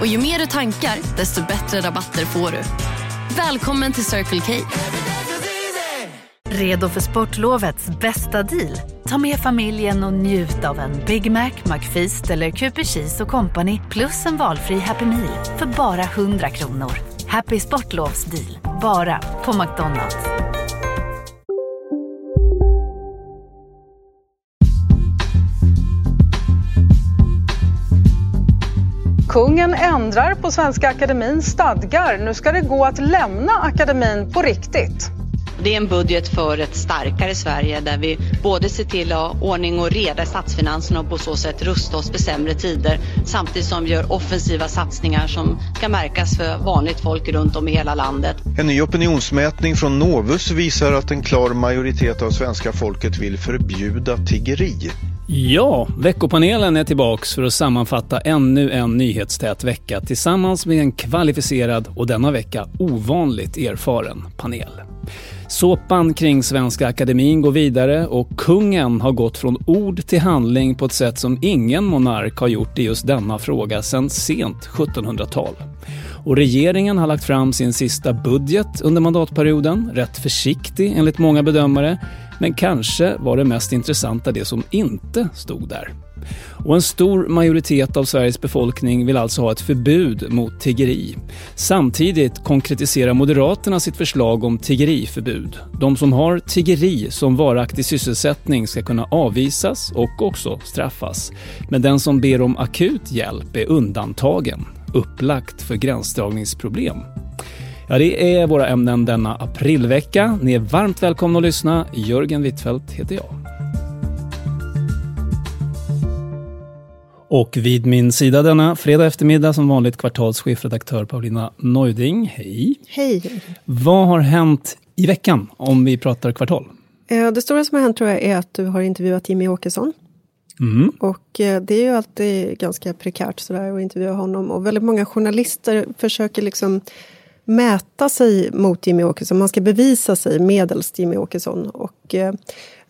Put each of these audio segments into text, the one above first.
Och ju mer du tankar, desto bättre rabatter får du. Välkommen till Circle K. Redo för sportlovets bästa deal? Ta med familjen och njut av en Big Mac, McFeast eller Cooper Cheese och Company plus en valfri Happy Meal för bara 100 kronor. Happy Sportlovs deal, bara på McDonalds. Kungen ändrar på Svenska Akademins stadgar. Nu ska det gå att lämna akademin på riktigt. Det är en budget för ett starkare Sverige där vi både ser till att ha ordning och reda i statsfinanserna och på så sätt rusta oss för sämre tider samtidigt som vi gör offensiva satsningar som ska märkas för vanligt folk runt om i hela landet. En ny opinionsmätning från Novus visar att en klar majoritet av svenska folket vill förbjuda tiggeri. Ja, veckopanelen är tillbaks för att sammanfatta ännu en nyhetstät vecka tillsammans med en kvalificerad och denna vecka ovanligt erfaren panel. Såpan kring Svenska Akademin går vidare och kungen har gått från ord till handling på ett sätt som ingen monark har gjort i just denna fråga sedan sent 1700-tal. Och regeringen har lagt fram sin sista budget under mandatperioden, rätt försiktig enligt många bedömare, men kanske var det mest intressanta det som inte stod där. Och en stor majoritet av Sveriges befolkning vill alltså ha ett förbud mot tiggeri. Samtidigt konkretiserar Moderaterna sitt förslag om tiggeriförbud. De som har tiggeri som varaktig sysselsättning ska kunna avvisas och också straffas. Men den som ber om akut hjälp är undantagen, upplagt för gränsdragningsproblem. Ja, det är våra ämnen denna aprilvecka. Ni är varmt välkomna att lyssna. Jörgen Wittfeldt heter jag. Och vid min sida denna fredag eftermiddag som vanligt kvartalschefredaktör Paulina Neuding. Hej! Hej! Vad har hänt i veckan om vi pratar kvartal? Eh, det stora som har hänt tror jag är att du har intervjuat Jimmy Åkesson. Mm. Och eh, det är ju alltid ganska prekärt sådär att intervjua honom och väldigt många journalister försöker liksom mäta sig mot Jimmy Åkesson. Man ska bevisa sig medelst Jimmy Åkesson och eh,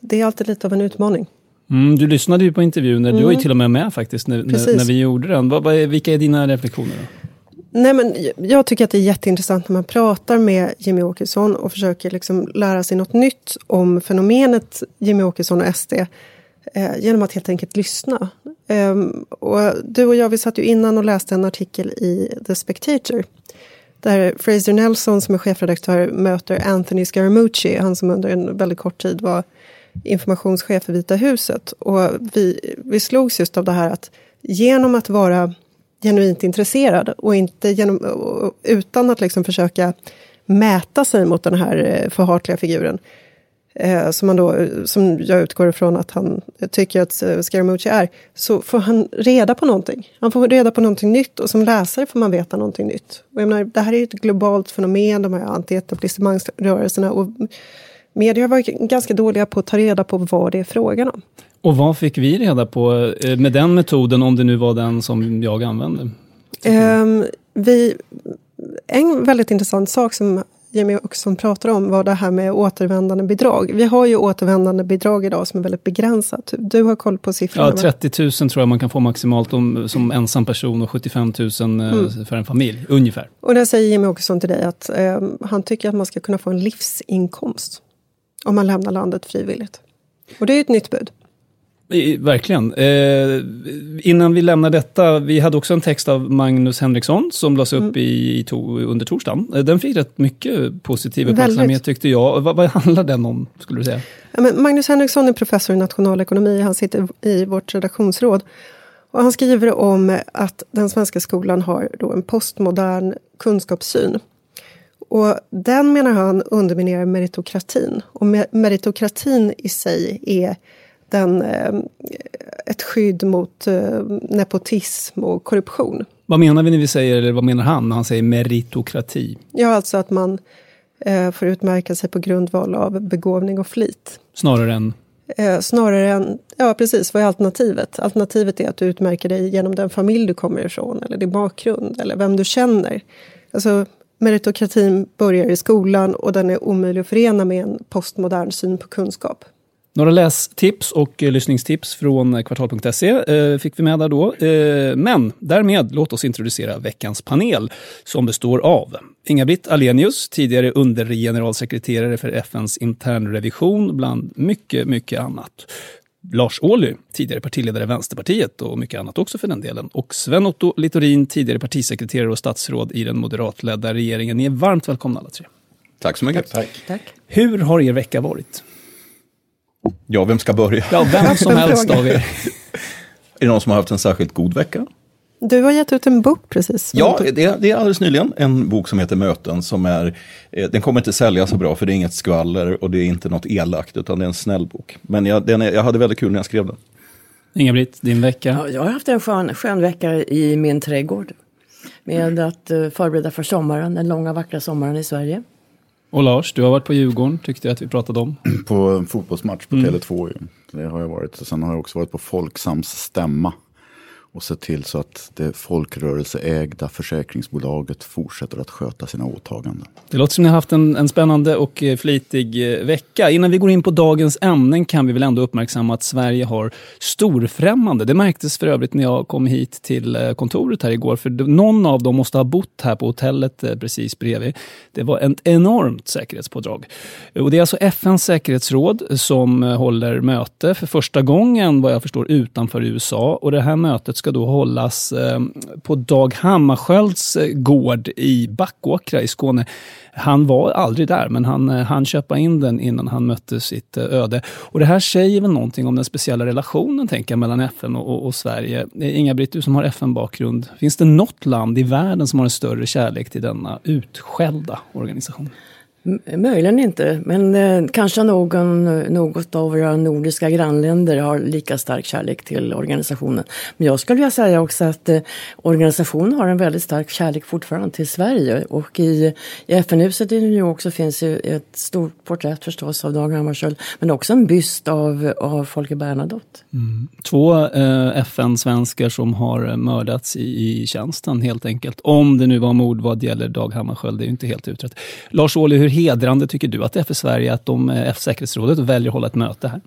det är alltid lite av en utmaning. Mm, du lyssnade ju på intervjun, mm. du var ju Mm. till och med med faktiskt när, när, när vi gjorde den. Vad, vad är, vilka är dina reflektioner? Då? Nej, men jag tycker att det är jätteintressant när man pratar med Jimmy Åkesson och försöker liksom lära sig något nytt om fenomenet Jimmy Åkesson och SD eh, genom att helt enkelt lyssna. Ehm, och du och jag vi satt ju innan och läste en artikel i The Spectator där Fraser Nelson som är chefredaktör möter Anthony Scaramucci, han som under en väldigt kort tid var informationschef för Vita huset. Och vi, vi slogs just av det här att genom att vara genuint intresserad och inte genom, utan att liksom försöka mäta sig mot den här eh, förhatliga figuren. Eh, som, man då, som jag utgår ifrån att han tycker att eh, Scaramucci är. Så får han reda på någonting. Han får reda på någonting nytt och som läsare får man veta någonting nytt. Och jag menar, det här är ett globalt fenomen, de här antietablissemangsrörelserna. Och media har varit ganska dåliga på att ta reda på vad det är frågan om. Och vad fick vi reda på eh, med den metoden, om det nu var den som jag använde? Ehm, vi, en väldigt intressant sak som Jimmy också pratar om var det här med återvändande bidrag. Vi har ju återvändande bidrag idag som är väldigt begränsat. Du har koll på siffrorna? Ja, 30 000 tror jag man kan få maximalt om, som ensam person och 75 000 eh, Mm. för en familj, ungefär. Och där säger Jimmy Åkesson till dig att eh, han tycker att man ska kunna få en livsinkomst om man lämnar landet frivilligt. Och det är ju ett nytt bud. Verkligen. Eh, innan vi lämnar detta, vi hade också en text av Magnus Henriksson som lades upp Mm. i, i to, under torsdagen. Eh, Den fick rätt mycket positiv uppmärksamhet tyckte jag. Vad, vad handlar den om, skulle du säga? Ja, Magnus Henriksson är professor i nationalekonomi. Han sitter i vårt redaktionsråd. Och han skriver om att den svenska skolan har då en postmodern kunskapssyn. Och den menar han underminerar meritokratin. Och me- meritokratin i sig är den, eh, ett skydd mot eh, nepotism och korruption. Vad menar vi när vi säger, eller vad menar han när han säger meritokrati? Ja, alltså att man eh, får utmärka sig på grundval av begåvning och flit. Snarare än? Snarare än, ja precis, vad är alternativet? Alternativet är att du utmärker dig genom den familj du kommer ifrån, eller din bakgrund, eller vem du känner. Alltså, meritokratin börjar i skolan och den är omöjlig att förena med en postmodern syn på kunskap. Några lästips och eh, lyssningstips från kvartal.se eh, fick vi med där då. Eh, men därmed, låt oss introducera veckans panel som består av Inga-Britt Alenius, tidigare undergeneralsekreterare för FNs internrevision, bland mycket, mycket annat. Lars Ohly, tidigare partiledare i Vänsterpartiet och mycket annat också för den delen. Och Sven-Otto Littorin, tidigare partisekreterare och statsråd i den moderatledda regeringen. Ni är varmt välkomna alla tre. Tack så mycket. Tack. Tack. Hur har er vecka varit? Ja, vem ska börja? Ja, vem som helst av er. Är det någon som har haft en särskilt god vecka? Du har gett ut en bok precis. Ja, det, det är alldeles nyligen en bok som heter Möten. Som är, eh, den kommer inte sälja så bra för det är inget skvaller och det är inte något elakt utan det är en snäll bok. Men jag, den är, jag hade väldigt kul när jag skrev den. Inga-Britt, din vecka? Ja, jag har haft en skön, skön vecka i min trädgård. Med att uh, förbereda för sommaren, den långa vackra sommaren i Sverige. Och Lars, du har varit på Djurgården, tyckte jag att vi pratade om. På en fotbollsmatch på mm. Tele2. Det har jag varit. Sen har jag också varit på Folksams stämma och se till så att det folkrörelseägda försäkringsbolaget fortsätter att sköta sina åtaganden. Det låter som ni har haft en, en spännande och eh, flitig eh, vecka. Innan vi går in på dagens ämnen kan vi väl ändå uppmärksamma att Sverige har storfrämmande. Det märktes för övrigt när jag kom hit till eh, kontoret här igår, för någon av dem måste ha bott här på hotellet precis bredvid. Det var ett enormt säkerhetspådrag. Och det är alltså FNs säkerhetsråd som håller möte för första gången, vad jag förstår, utanför USA. Och det här mötet ska då hållas eh, på Dag Hammarskjölds eh, gård i Backåkra i Skåne. Han var aldrig där, men han eh, han köpa in den innan han mötte sitt öde. Och det här säger väl någonting om den speciella relationen tänker jag, mellan FN och, och, och Sverige. Inga-Britt, du som har FN-bakgrund, finns det något land i världen som har en större kärlek till denna utskällda organisation? Möjligen inte, men eh, kanske någon, något av våra nordiska grannländer har lika stark kärlek till organisationen. Men jag skulle vilja säga också att eh, organisationen har en väldigt stark kärlek fortfarande till Sverige. Och i, i FN-huset i New York så finns ju ett stort porträtt förstås av Dag Hammarskjöld, men också en byst av, av Folke Bernadotte. Mm. Två eh, FN-svenskar som har eh, mördats i, i tjänsten helt enkelt. Om det nu var mord vad gäller Dag Hammarskjöld, det är ju inte helt utrett. Lars Ohly, hur hedrande tycker du att det är för Sverige att de, eh, F-säkerhetsrådet väljer att hålla ett möte här?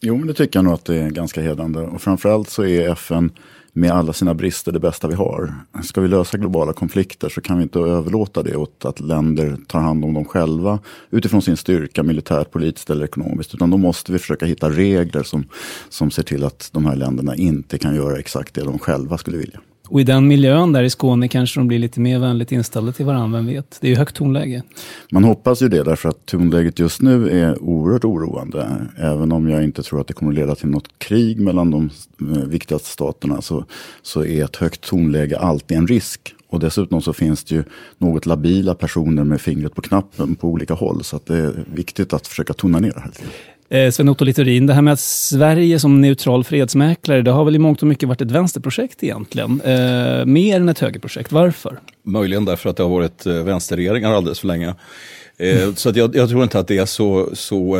Jo, men det tycker jag nog att det är ganska hedrande. Och framförallt så är FN med alla sina brister det bästa vi har. Ska vi lösa globala konflikter så kan vi inte överlåta det åt att länder tar hand om dem själva utifrån sin styrka militärt, politiskt eller ekonomiskt. Utan då måste vi försöka hitta regler som, som ser till att de här länderna inte kan göra exakt det de själva skulle vilja. Och i den miljön där i Skåne kanske de blir lite mer vänligt inställda till varandra, vem vet? Det är ju högt tonläge. Man hoppas ju det, därför att tonläget just nu är oerhört oroande. Även om jag inte tror att det kommer leda till något krig mellan de eh, viktigaste staterna så, så är ett högt tonläge alltid en risk. Och dessutom så finns det ju något labila personer med fingret på knappen på olika håll. Så att det är viktigt att försöka tona ner det här. Eh, Sven-Otto Littorin, det här med att Sverige som neutral fredsmäklare, det har väl i mångt och mycket varit ett vänsterprojekt egentligen. Eh, mer än ett högerprojekt. Varför? Möjligen därför att det har varit eh, vänsterregeringar alldeles för länge. Mm. Så jag, jag, tror inte att det är så, så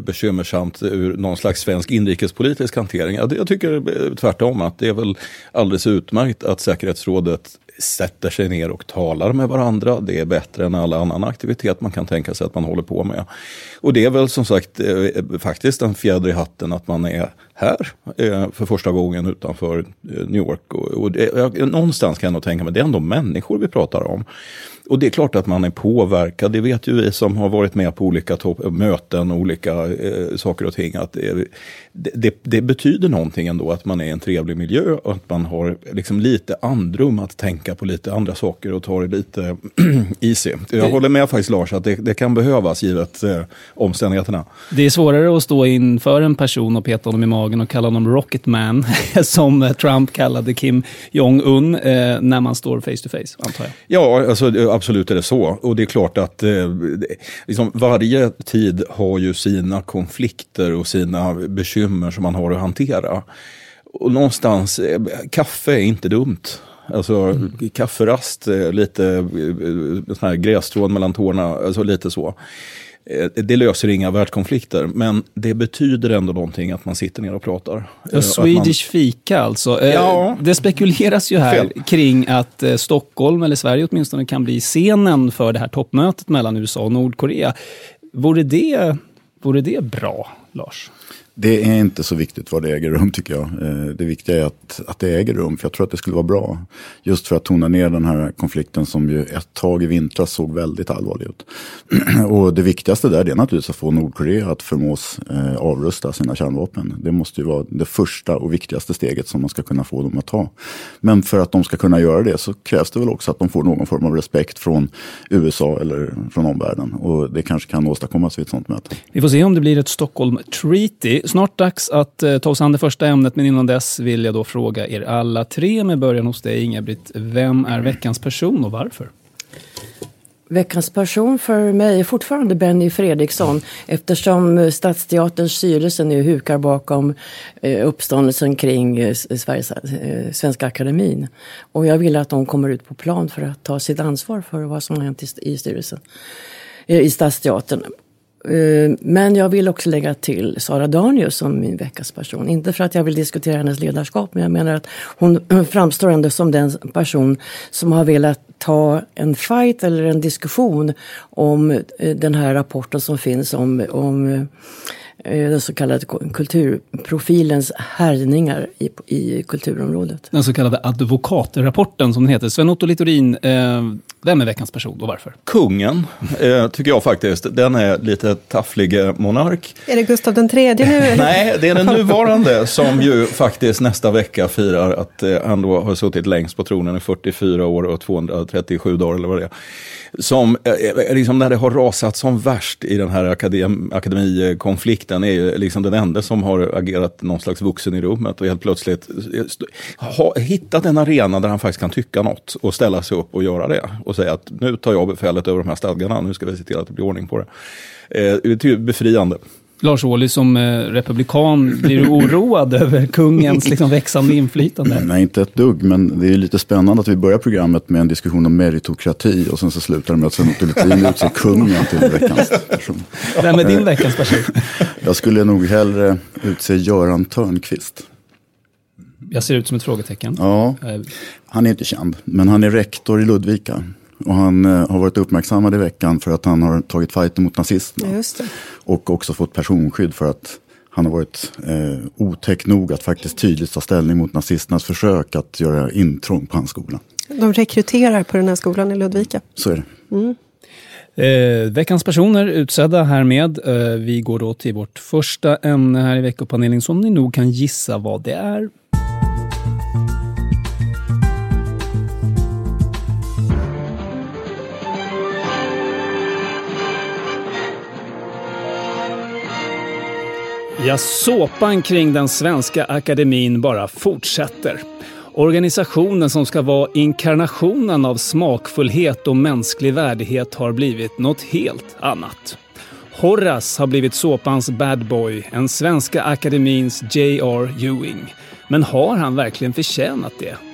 bekymmersamt ur någon slags svensk inrikespolitisk hantering. Jag, jag tycker tvärtom att det är väl alldeles utmärkt att säkerhetsrådet sätter sig ner och talar med varandra. Det är bättre än all annan aktivitet man kan tänka sig att man håller på med. Och det är väl som sagt eh, faktiskt en fjäder i hatten att man är här eh, för första gången utanför eh, New York. Och, och det, någonstans kan jag nog tänka mig, det är ändå människor vi pratar om. Och det är klart att man är påverkad, det vet ju vi som har varit med på olika möten och olika eh, saker och ting. Att det, det, det, betyder någonting ändå att man är i en trevlig miljö och att man har liksom lite andrum att tänka på lite andra saker och ta det lite easy. Jag håller med faktiskt Lars att det, det kan behövas givet eh, omständigheterna. Det är svårare att stå inför en person och peta honom i magen och kalla honom Rocketman, som Trump kallade Kim Jong-Un, eh, när man står face to face, antar jag. Ja, alltså, absolut är det så. Och det är klart att eh, liksom, varje tid har ju sina konflikter och sina bekymmer som man har att hantera. Och någonstans, eh, kaffe är inte dumt. Alltså mm. kafferast, eh, lite eh, eh, sån här grässtrån mellan tårna, alltså lite så. Det löser inga världskonflikter, men det betyder ändå någonting att man sitter ner och pratar. Ja, Swedish man... fika alltså. Ja. Det spekuleras ju här Fel. kring att Stockholm, eller Sverige åtminstone, kan bli scenen för det här toppmötet mellan USA och Nordkorea. Vore det, vore det bra, Lars? Det är inte så viktigt var det äger rum tycker jag. Eh, det viktiga är att, att det äger rum, för jag tror att det skulle vara bra. Just för att tona ner den här konflikten som ju ett tag i vintras såg väldigt allvarlig ut. Och det viktigaste där är naturligtvis att få Nordkorea att förmås eh, avrusta sina kärnvapen. Det måste ju vara det första och viktigaste steget som man ska kunna få dem att ta. Men för att de ska kunna göra det så krävs det väl också att de får någon form av respekt från USA eller från omvärlden. Och det kanske kan åstadkommas vid ett sådant möte. Vi får se om det blir ett Stockholm Treaty snart dags att eh, ta oss an det första ämnet, men innan dess vill jag då fråga er alla tre, med början hos dig Inga-Britt. Vem är veckans person och varför? Veckans person för mig är fortfarande Benny Fredriksson eftersom Stadsteaterns styrelse nu hukar bakom eh, uppståndelsen kring eh, Sveriges, eh, Svenska Akademin. Och jag vill att de kommer ut på plan för att ta sitt ansvar för vad som har hänt i styrelsen i Stadsteatern. Eh, men jag vill också lägga till Sara Danius som min veckas person. Inte för att jag vill diskutera hennes ledarskap, men jag menar att hon framstår ändå som den person som har velat ta en fight eller en diskussion om eh, den här rapporten som finns om, om eh, den så kallade kulturprofilens härjningar i, i kulturområdet. Den så kallade advokatrapporten som den heter. Sven-Otto Littorin, eh, vem är veckans person och varför? Kungen, eh, tycker jag faktiskt. Den är lite tafflig eh, monark. Är det Gustav den tredje nu? Nej, det är den nuvarande som ju faktiskt nästa vecka firar att eh, han då har suttit längst på tronen i 44 år och 237 dagar eller vad det är som, eh, eh, liksom när det har rasat som värst i den här akadem, akademikonflikten, är ju liksom den enda som har agerat någon slags vuxen i rummet och helt plötsligt eh, ha, hittat en arena där han faktiskt kan tycka något och ställa sig upp och göra det. Och säga att nu tar jag befälet över de här stadgarna, nu ska vi se till att det blir ordning på det. Eh, det är befriande. Lars Ohly, som eh, republikan, blir du oroad över kungens liksom, växande inflytande? Nej, inte ett dugg, men det är lite spännande att vi börjar programmet med en diskussion om meritokrati och sen så slutar det med att Sven-Otto Luthin utser kungen till veckans person. Vem är din veckans person? Jag skulle nog hellre utse Göran Törnqvist. Jag ser ut som ett frågetecken. Ja, eh. han är inte känd, men han är rektor i Ludvika. Och han eh, har varit uppmärksammad i veckan för att han har tagit fighten mot nazisterna. Och också fått personskydd för att han har varit eh, otäck nog att faktiskt tydligt ta ställning mot nazisternas försök att göra intrång på hans skola. De rekryterar på den här skolan i Ludvika. Så är det. Mm. Eh, veckans personer utsedda härmed. Eh, vi går då till vårt första ämne här i veckopanelen som ni nog kan gissa vad det är. Ja, såpan kring den svenska akademin bara fortsätter. Organisationen som ska vara inkarnationen av smakfullhet och mänsklig värdighet har blivit något helt annat. Horace har blivit såpans bad boy, en Svenska Akademins J.R. Ewing. Men har han verkligen förtjänat det?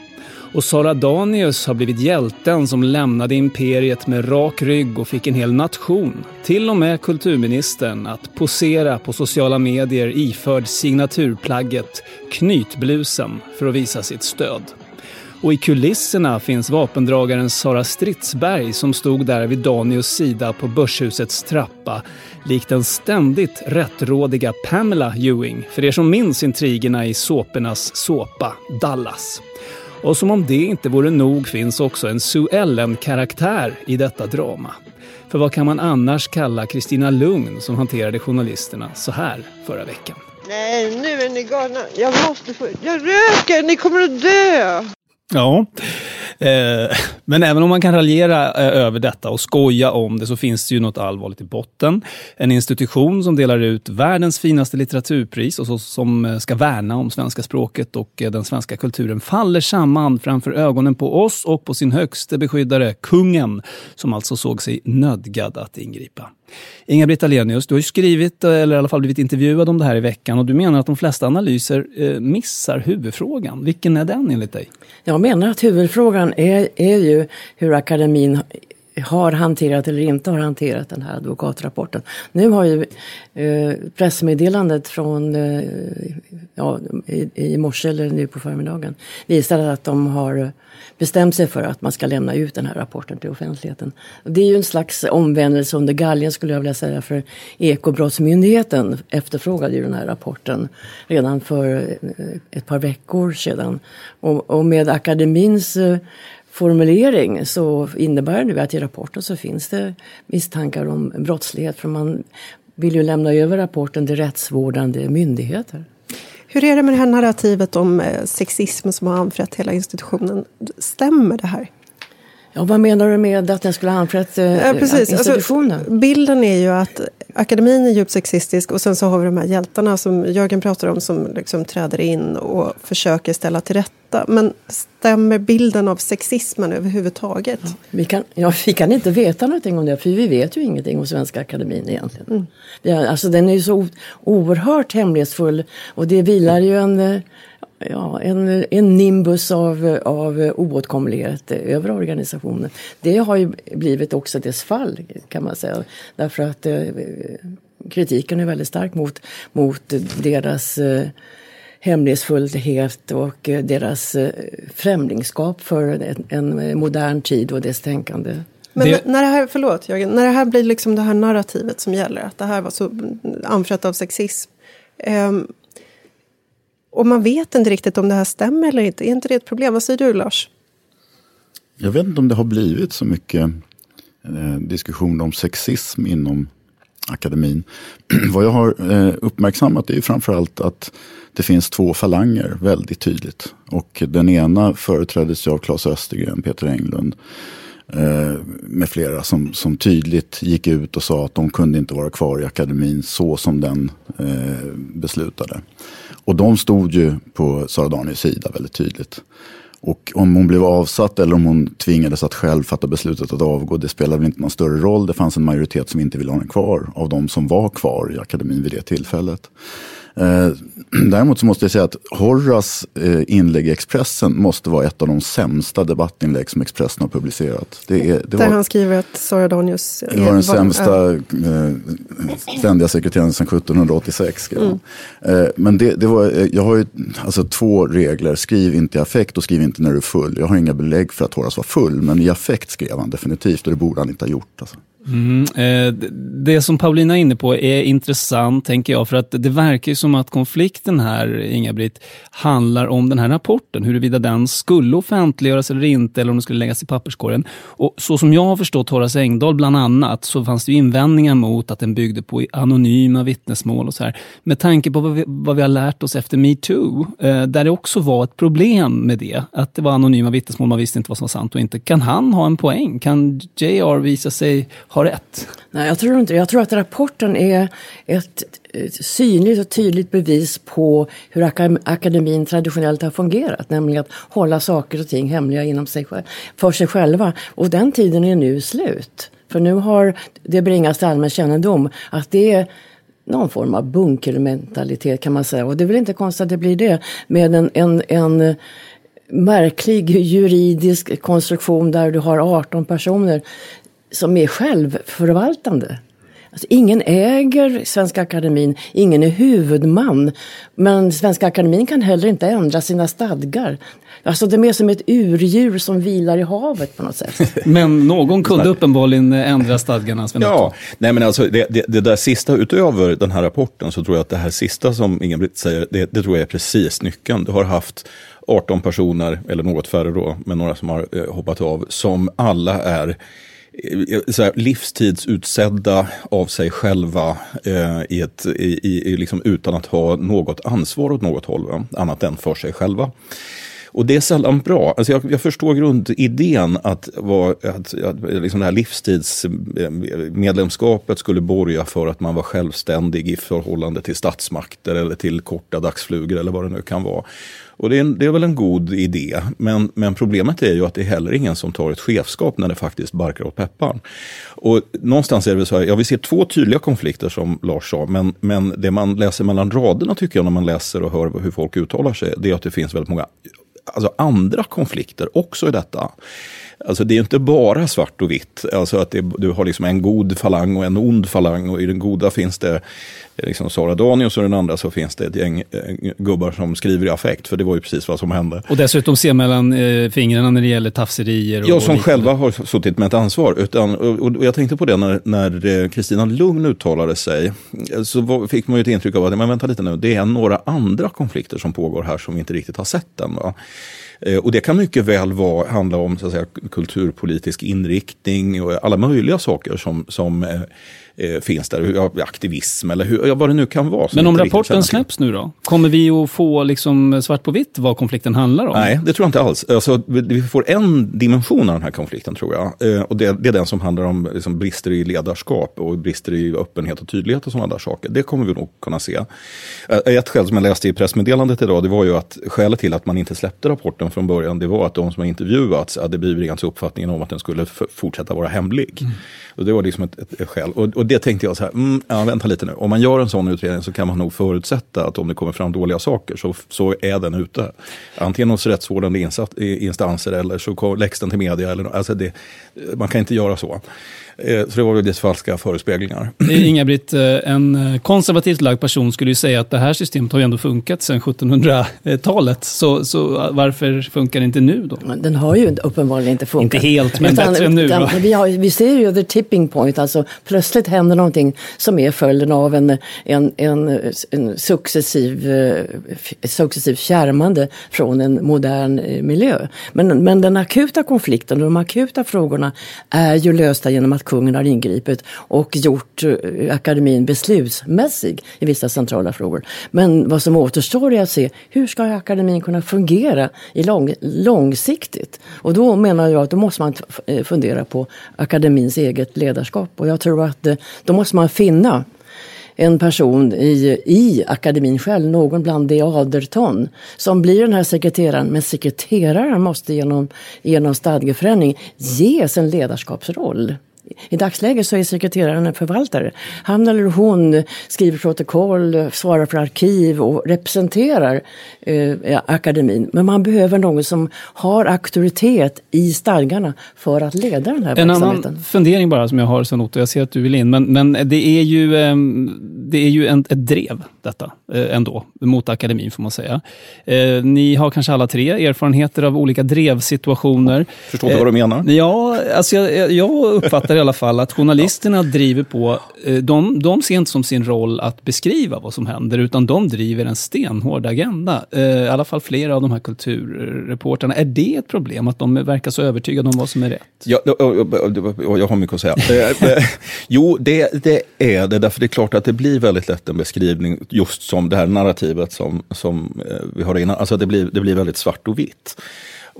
Och Sara Danius har blivit hjälten som lämnade imperiet med rak rygg och fick en hel nation, till och med kulturministern, att posera på sociala medier iförd signaturplagget knytblusen för att visa sitt stöd. Och i kulisserna finns vapendragaren Sara Stridsberg som stod där vid Danius sida på Börshusets trappa likt den ständigt rättrådiga Pamela Ewing, för er som minns intrigerna i såpornas såpa Dallas. Och som om det inte vore nog finns också en Sue Ellen-karaktär i detta drama. För vad kan man annars kalla Kristina Lugn som hanterade journalisterna så här förra veckan? Nej, nu är ni galna. Jag måste få... Jag röker! Ni kommer att dö! Ja, eh, men även om man kan raljera eh, över detta och skoja om det så finns det ju något allvarligt i botten. En institution som delar ut världens finaste litteraturpris och så, som eh, ska värna om svenska språket och eh, den svenska kulturen faller samman framför ögonen på oss och på sin högste beskyddare, kungen, som alltså såg sig nödgad att ingripa. Inga-Britt Ahlenius, du har ju skrivit, eller i alla fall blivit intervjuad om det här i veckan och du menar att de flesta analyser eh, missar huvudfrågan. Vilken är den enligt dig? Jag menar att huvudfrågan är, är ju hur akademin har hanterat eller inte har hanterat den här advokatrapporten. Nu har ju eh, pressmeddelandet från eh, ja, i, i morse eller nu på förmiddagen visat att de har bestämt sig för att man ska lämna ut den här rapporten till offentligheten. Det är ju en slags omvändelse under galgen skulle jag vilja säga för Ekobrottsmyndigheten efterfrågade ju den här rapporten redan för eh, ett par veckor sedan. Och, och med akademins eh, formulering så innebär det att i rapporten så finns det misstankar om brottslighet för man vill ju lämna över rapporten till rättsvårdande myndigheter. Hur är det med det här narrativet om eh, sexism som har anfrätt hela institutionen? Stämmer det här? Ja, vad menar du med att den skulle ha anfrätt eh, ja, precis. institutionen? Alltså, bilden är ju att akademin är djupt sexistisk och sen så har vi de här hjältarna som Jörgen pratar om som liksom träder in och försöker ställa till rätta. Men stämmer bilden av sexismen överhuvudtaget? Ja, vi, kan, ja, vi kan inte veta någonting om det för vi vet ju ingenting om Svenska Akademin egentligen. Mm. Ja, alltså, den är ju så oerhört hemlighetsfull och det vilar ju en eh, ja, en, en nimbus av, av oåtkomlighet över organisationen. Det har ju blivit också dess fall kan man säga. Därför att eh, kritiken är väldigt stark mot, mot deras eh, hemlighetsfullhet och eh, deras eh, främlingskap för en, en modern tid och dess tänkande. Men det... när det här, förlåt Jörgen, när det här blir liksom det här narrativet som gäller, att det här var så anfrätt av sexism. Um, och man vet inte riktigt om det här stämmer eller inte. Är inte det ett problem? Vad säger du Lars? Jag vet inte om det har blivit så mycket eh, diskussion om sexism inom akademin. Vad jag har eh, uppmärksammat är ju framförallt att det finns två falanger väldigt tydligt. Och den ena företräddes av Claes Östergren, Peter Englund eh, med flera som, som tydligt gick ut och sa att de kunde inte vara kvar i akademin så som den eh, beslutade. Och de stod ju på Sara Daniels sida väldigt tydligt. Och om hon blev avsatt eller om hon tvingades att själv fatta beslutet att avgå, det spelar väl inte någon större roll. Det fanns en majoritet som inte ville ha henne kvar av de som var kvar i akademin vid det tillfället. Eh, däremot så måste jag säga att Horras eh, inlägg i Expressen måste vara ett av de sämsta debattinlägg som Expressen har publicerat. Det är, det Där var, han skriver att Sara Danius Det var den sämsta äh, ständiga sekreteraren sedan 1786. Mm. Eh, men det, det, var, eh, jag har ju alltså, två regler. Skriv inte i affekt och skriv inte när du är full. Jag har inga belägg för att Horace var full, men i affekt skrev han definitivt och det borde han inte ha gjort. Alltså. Mm, eh, det som Paulina är inne på är intressant, tänker jag, för att det verkar ju som att konflikten här, Inga-Britt, handlar om den här rapporten, huruvida den skulle offentliggöras eller inte, eller om den skulle läggas i papperskorgen. Och så som jag har förstått Horace Engdahl bland annat, så fanns det invändningar mot att den byggde på anonyma vittnesmål och så här. Med tanke på vad vi, vad vi har lärt oss efter metoo, eh, där det också var ett problem med det, att det var anonyma vittnesmål, man visste inte vad som var sant och inte. Kan han ha en poäng? Kan JR visa sig ha har rätt? Nej, jag tror inte Jag tror att rapporten är ett synligt och tydligt bevis på hur akademin traditionellt har fungerat. Nämligen att hålla saker och ting hemliga inom sig, för sig själva. Och den tiden är nu slut. För nu har det bringats till allmän kännedom att det är någon form av bunkermentalitet kan man säga. Och det är väl inte konstigt att det blir det. Med en, en, en märklig juridisk konstruktion där du har 18 personer som är självförvaltande. Alltså, ingen äger Svenska Akademin, ingen är huvudman. Men Svenska Akademin kan heller inte ändra sina stadgar. Alltså det är mer som ett urdjur som vilar i havet på något sätt. men någon kunde uppenbarligen ändra stadgarna, Sven Ja, nej men alltså det, det, det, där sista utöver den här rapporten så tror jag att det här sista som Inga-Britt säger, det, det tror jag är precis nyckeln. Du har haft 18 personer, eller något färre då, men några som har eh, hoppat av, som alla är Eh, eh, så här, livstidsutsedda av sig själva eh, i ett, i, i, liksom, utan att ha något ansvar åt något håll, va? annat än för sig själva. Och det är sällan bra. Alltså jag, jag förstår grundidén att, var, att, att liksom det här livstidsmedlemskapet skulle borga för att man var självständig i förhållande till statsmakter eller till korta dagsflugor eller vad det nu kan vara. Och det är, det är väl en god idé, men, men problemet är ju att det är heller ingen som tar ett chefskap när det faktiskt barkar åt pepparn. Och någonstans är det så här, ja vi ser två tydliga konflikter som Lars sa, men, men det man läser mellan raderna tycker jag när man läser och hör hur folk uttalar sig, det är att det finns väldigt många alltså andra konflikter också i detta. Alltså det är inte bara svart och vitt. Alltså att det, du har liksom en god falang och en ond falang. Och i den goda finns det liksom Sara Danius och i den andra så finns det ett gäng eh, gubbar som skriver i affekt. För det var ju precis vad som hände. Och dessutom se mellan eh, fingrarna när det gäller tafserier. ja, som själva har suttit med ett ansvar. Utan, och, och jag tänkte på det när, eh, Kristina Lugn uttalade sig. Så var, fick man ju ett intryck av att, men vänta lite nu, det är några andra konflikter som pågår här som vi inte riktigt har sett än. Va? Eh, och det kan mycket väl vara, handla om så att säga, kulturpolitisk inriktning och alla möjliga saker som, som eh, eh, finns där, aktivism eller hur, vad det nu kan vara. Men om rapporten släpps nu då? Kommer vi att få liksom svart på vitt vad konflikten handlar om? Nej, det tror jag inte alls. Alltså, vi får en dimension av den här konflikten tror jag. Eh, och det, det, är den som handlar om liksom, brister i ledarskap och brister i öppenhet och tydlighet och sådana där saker. Det kommer vi nog kunna se. Eh, ett skäl som jag läste i pressmeddelandet idag, det var ju att skälet till att man inte släppte rapporten från början, det var att de som har intervjuats hade bibringats uppfattningen om att den skulle fortsätta vara hemlig. Mm. Och det var liksom ett, ett, ett skäl. Och, och det tänkte jag så här, mm, ja, vänta lite nu. Om man gör en sån utredning så kan man nog förutsätta att om det kommer fram dåliga saker så, så är den ute. Antingen hos rättsvårdande instanser eller så läggs den till media. Eller, alltså det, man kan inte göra så. Eh, så det var väl lite falska förespeglingar. Inga-Britt, eh, en eh, konservativt lagd person skulle ju säga att det här systemet har ju ändå funkat sedan 1700-talet. Så, så varför funkar det inte nu då? Den har ju uppenbarligen inte funkat. Inte helt, men utan, bättre än nu. Utan, vi, har, vi ser ju the tipping point, alltså plötsligt händer någonting som är följden av en, en, en, en successiv, successiv fjärmande från en modern miljö. Men, men den akuta konflikten och de akuta frågorna är ju lösta genom att kungen har ingripit och gjort eh, akademin beslutsmässig i vissa centrala frågor. Men vad som återstår är att se hur ska akademin kunna fungera i lång, långsiktigt? Och då menar jag att då måste man eh, fundera på akademins eget ledarskap. Och jag tror att eh, då måste man finna en person i, i akademin själv, någon bland de aderton, som blir den här sekreteraren. Men sekreteraren måste genom, genom stadgeförändring ges en ledarskapsroll. I dagsläget så är sekreteraren en förvaltare. Han eller hon skriver protokoll, svarar för arkiv och representerar eh, akademin. Men man behöver någon som har auktoritet i stadgarna för att leda den här en verksamheten. En annan fundering bara som jag har Sanotto, jag ser att du vill in, men, men det är ju, eh, det är ju en, ett drev detta eh, ändå, mot akademin får man säga. Eh, ni har kanske alla tre erfarenheter av olika drevsituationer. Förstår du vad du menar? Ja, alltså jag, jag uppfattar i alla fall att journalisterna driver på, eh, de, de ser inte som sin roll att beskriva vad som händer, utan de driver en stenhård agenda. Eh, I alla fall flera av de här kulturreporterna. Är det ett problem att de verkar så övertygade om vad som är rätt? Ja, jag har mycket att säga. Eh, jo, det, det är det, därför det är klart att det blir väldigt lätt en beskrivning just som det här narrativet som, som eh, vi har innan. Alltså det blir, det blir väldigt svart och vitt.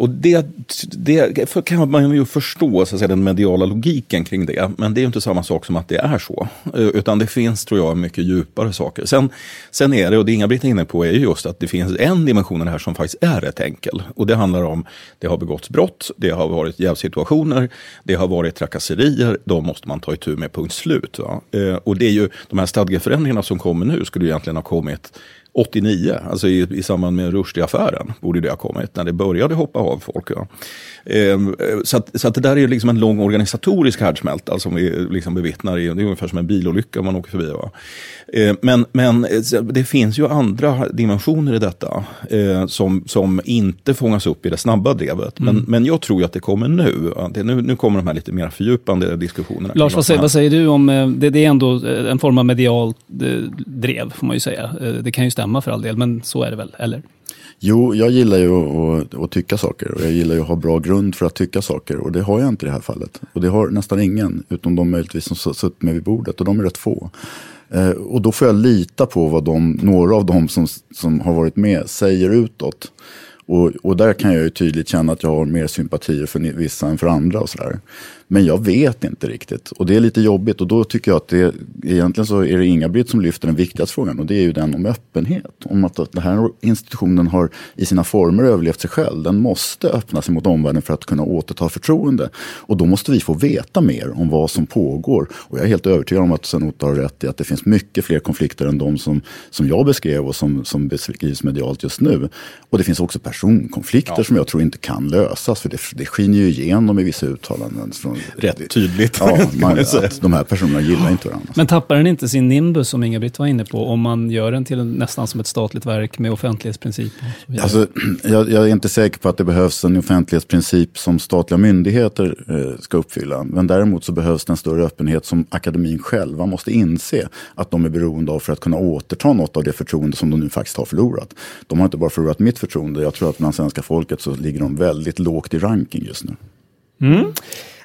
Och det, det kan man ju förstå så att säga, den mediala logiken kring det. Men det är ju inte samma sak som att det är så. Eh, utan det finns, tror jag, mycket djupare saker. Sen, sen är det, och det Inga-Britt är inne på, är just att det finns en dimension här som faktiskt är rätt enkel. Och det handlar om, det har begåtts brott, det har varit jävsituationer, det har varit trakasserier, de måste man ta itu med, punkt slut. Va? Eh, och det är ju, de här stadgeförändringarna som kommer nu skulle egentligen ha kommit 89, alltså i, i samband med Rushdie-affären, borde det ha kommit, när det började hoppa av folk. Ja. Ehm, så, att, så att det där är liksom en lång organisatorisk härdsmälta som vi liksom bevittnar. I, det är ungefär som en bilolycka man åker förbi. Va? Ehm, men, men det finns ju andra dimensioner i detta eh, som, som inte fångas upp i det snabba drevet. Men, mm. men jag tror att det kommer nu. Det, nu. Nu kommer de här lite mer fördjupande diskussionerna. Lars, vad säger, vad säger, du om, eh, det, det är ändå en form av medialt drev, får man ju säga. Det kan ju stämma för all del, men så är det väl, eller? Jo, jag gillar ju att, att, tycka saker och jag gillar ju att ha bra grund för att tycka saker och det har jag inte i det här fallet. Och det har nästan ingen, utom de möjligtvis som suttit med vid bordet och de är rätt få. Eh, och då får jag lita på vad de, några av dem som, som har varit med säger utåt. Och, och där kan jag ju tydligt känna att jag har mer sympatier för vissa än för andra och sådär. Men jag vet inte riktigt och det är lite jobbigt och då tycker jag att det egentligen så är det Inga-Britt som lyfter den viktigaste frågan och det är ju den om öppenhet. Om att den här institutionen har i sina former överlevt sig själv. Den måste öppna sig mot omvärlden för att kunna återta förtroende. Och då måste vi få veta mer om vad som pågår. Och jag är helt övertygad om att Sven-Otto har rätt i att det finns mycket fler konflikter än de som, som jag beskrev och som, som beskrivs medialt just nu. Och det finns också personkonflikter ja. som jag tror inte kan lösas. För det, det skiner ju igenom i vissa uttalanden. Från, Rätt tydligt. Ja, man, att de här personerna gillar inte varandra. Men tappar den inte sin nimbus som Inga-Britt var inne på om man gör den till nästan som ett statligt verk med offentlighetsprincip? Alltså, jag, jag, är inte säker på att det behövs en offentlighetsprincip som statliga myndigheter eh, ska uppfylla. Men däremot så behövs det en större öppenhet som akademin själva måste inse att de är beroende av för att kunna återta något av det förtroende som de nu faktiskt har förlorat. De har inte bara förlorat mitt förtroende, jag tror att bland svenska folket så ligger de väldigt lågt i ranking just nu. Mm.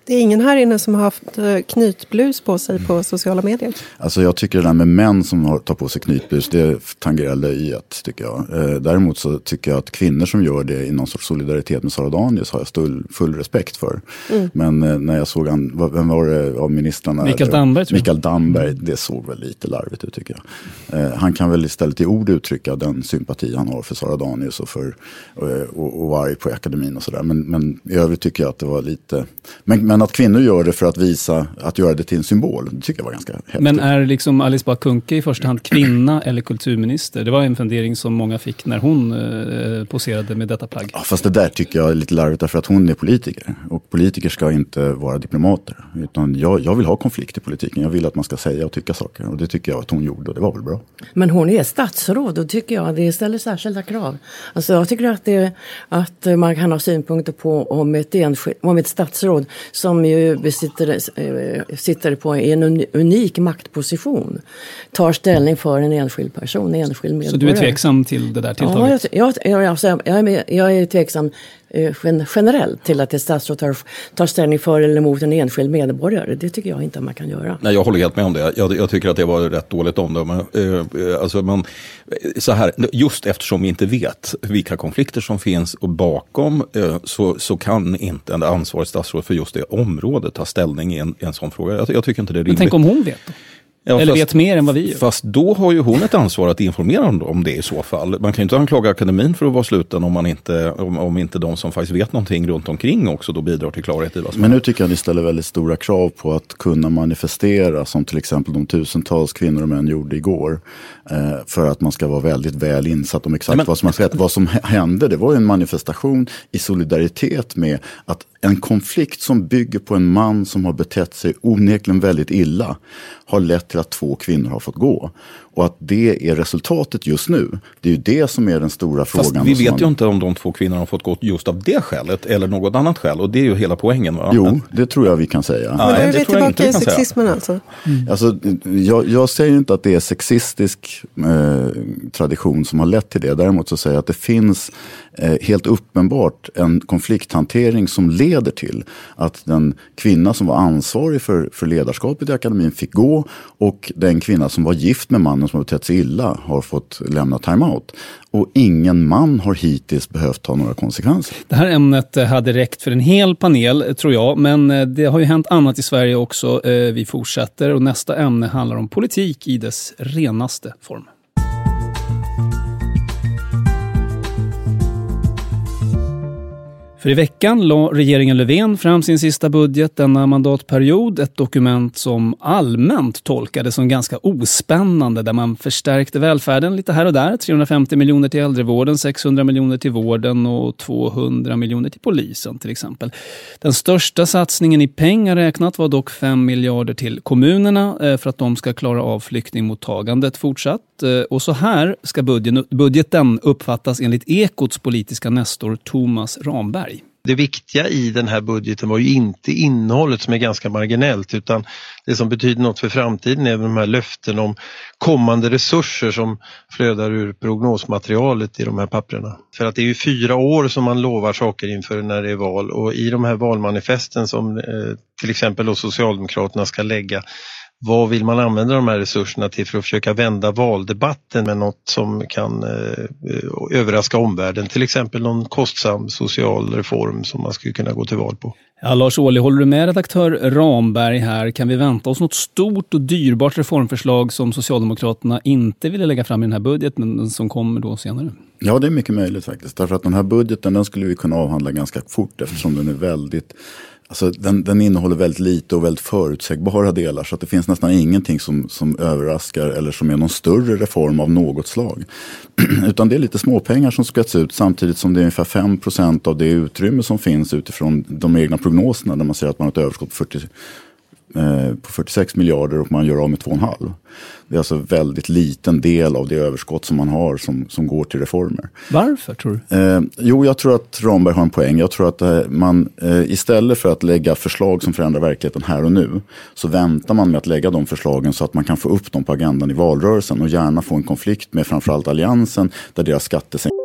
Det är ingen här inne som har haft eh, knytblus på sig på sociala medier? Alltså jag tycker det där med män som tar på sig knytblus, det tangerar löjet tycker jag. Eh, däremot så tycker jag att kvinnor som gör det i någon sorts solidaritet med Sara Danius har jag full, full respekt för. Mm. Men eh, när jag såg han, vem var det av ministrarna? Mikael Damberg. Mikael Damberg, det såg väl lite larvigt ut tycker jag. Han kan väl istället i ord uttrycka den sympati han har för Sara Danius och, för, och, och, och var arg på akademin och sådär. Men, men i övrigt tycker jag att det var lite, men, men att kvinnor gör det för att visa, att göra det till en symbol, det tycker jag var ganska häftigt. Men är liksom Alice Bah Kuhnke i första hand kvinna eller kulturminister? Det var en fundering som många fick när hon eh, poserade med detta plagg. Ja, fast det där tycker jag är lite larvigt därför att hon är politiker. Och politiker ska inte vara diplomater. Utan jag, jag vill ha konflikt i politiken. Jag vill att man ska säga och tycka saker. Och det tycker jag att hon gjorde och det var väl bra. Men hon är statsråd och tycker jag det ställer särskilda krav. Alltså jag tycker att, det, att man kan ha synpunkter på om ett, enskild, om ett statsråd som ju besitter, eh, sitter på en unik maktposition tar ställning för en enskild person, en enskild medborgare. Så du är tveksam till det där tilltaget? Ja, jag, jag, alltså, jag, är, jag är tveksam generellt till att ett statsråd tar, tar ställning för eller emot en enskild medborgare. Det tycker jag inte man kan göra. Nej, jag håller helt med om det. Jag, jag tycker att det var rätt dåligt omdöme. Eh, alltså, men, så här, just eftersom vi inte vet vilka konflikter som finns och bakom eh, så, så kan inte en ansvarig statsråd för just det området ta ställning i en, i en sån fråga. Jag, jag, tycker inte det är rimligt. Men tänk om hon vet? Då? Ja, Eller fast, vet mer än vad vi gör. Fast då har ju hon ett ansvar att informera om, om det i så fall. Man kan ju inte anklaga akademin för att vara sluten om, man inte, om, om inte de som faktiskt vet någonting runt omkring också då bidrar till klarhet i vad som Men nu tycker jag att ni ställer väldigt stora krav på att kunna manifestera som till exempel de tusentals kvinnor och män gjorde igår. Eh, för att man ska vara väldigt väl insatt om exakt men, vad som har skett. Vad som hände det var ju en manifestation i solidaritet med att en konflikt som bygger på en man som har betett sig onekligen väldigt illa har lett till att två kvinnor har fått gå. Och att det är resultatet just nu. Det är ju det som är den stora Fast frågan. vi vet man... ju inte om de två kvinnorna har fått gå just av det skälet eller något annat skäl. Och det är ju hela poängen. Va? Jo, det tror jag vi kan säga. Men då är vi tillbaka i sexismen alltså? Mm. alltså jag, jag, säger inte att det är sexistisk eh, tradition som har lett till det. Däremot så säger jag att det finns eh, helt uppenbart en konflikthantering som leder till att den kvinna som var ansvarig för, för ledarskapet i akademin fick gå och den kvinna som var gift med mannen som har betett sig illa har fått lämna timeout. Och ingen man har hittills behövt ta några konsekvenser. Det här ämnet eh, hade räckt för en hel panel, eh, tror jag. Men eh, det har ju hänt annat i Sverige också. Vi fortsätter och nästa ämne handlar om politik i dess renaste form. För i veckan la regeringen Löfven fram sin sista budget denna mandatperiod. Ett dokument som allmänt tolkades som ganska ospännande där man förstärkte välfärden lite här och där. 350 miljoner till äldrevården, 600 miljoner till vården och 200 miljoner till polisen till exempel. Den största satsningen i pengar räknat var dock 5 miljarder till kommunerna eh, för att de ska klara av flyktingmottagandet fortsatt. Eh, och så här ska budgeten uppfattas enligt Ekots politiska nestor Thomas Ramberg. Det viktiga i den här budgeten var ju inte innehållet som är ganska marginellt utan det som betyder något för framtiden är de här löften om kommande resurser som flödar ur prognosmaterialet i de här papperna. För att det är ju fyra år som man lovar saker inför när det är val och i de här valmanifesten som eh, till exempel då Socialdemokraterna ska lägga vad vill man använda de här resurserna till för att försöka vända valdebatten med något som kan eh, överraska omvärlden, till exempel någon kostsam social reform som man skulle kunna gå till val på. Ja, Lars Ohly, håller du med redaktör Ramberg här? Kan vi vänta oss något stort och dyrbart reformförslag som Socialdemokraterna inte ville lägga fram i den här budgeten, men som kommer då senare? Ja, det är mycket möjligt faktiskt. Därför att den här budgeten den skulle vi kunna avhandla ganska fort eftersom den är väldigt Alltså, den, den innehåller väldigt lite och väldigt förutsägbara delar så att det finns nästan ingenting som, som överraskar eller som är någon större reform av något slag. Utan det är lite småpengar som skvätts ut samtidigt som det är ungefär 5% av det utrymme som finns utifrån de egna prognoserna där man ser att man har ett överskott på 40, på 46 miljarder och man gör av med 2,5. Det är alltså väldigt liten del av det överskott som man har som, som går till reformer. Varför tror du? Eh, jo, jag tror att Ramberg har en poäng. Jag tror att eh, man eh, istället för att lägga förslag som förändrar verkligheten här och nu så väntar man med att lägga de förslagen så att man kan få upp dem på agendan i valrörelsen och gärna få en konflikt med framförallt Alliansen där deras skattesänkningar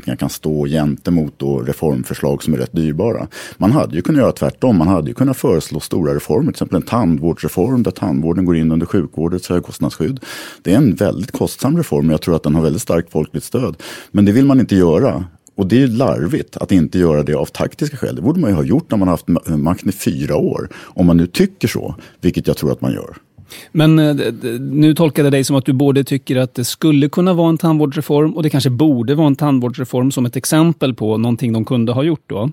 Kan stå gentemot då reformförslag som är rätt dyrbara. Man hade ju kunnat göra tvärtom. Man hade ju kunnat föreslå stora reformer, till exempel en tandvårdsreform där tandvården går in under sjukvårdens högkostnadsskydd. Det är en väldigt kostsam reform och jag tror att den har väldigt starkt folkligt stöd. Men det vill man inte göra. Och det är larvigt att inte göra det av taktiska skäl. Det borde man ju ha gjort när man har haft makten i fyra år. Om man nu tycker så, vilket jag tror att man gör. Men eh, nu tolkade jag dig som att du både tycker att det skulle kunna vara en tandvårdsreform och det kanske borde vara en tandvårdsreform som ett exempel på någonting de kunde ha gjort då.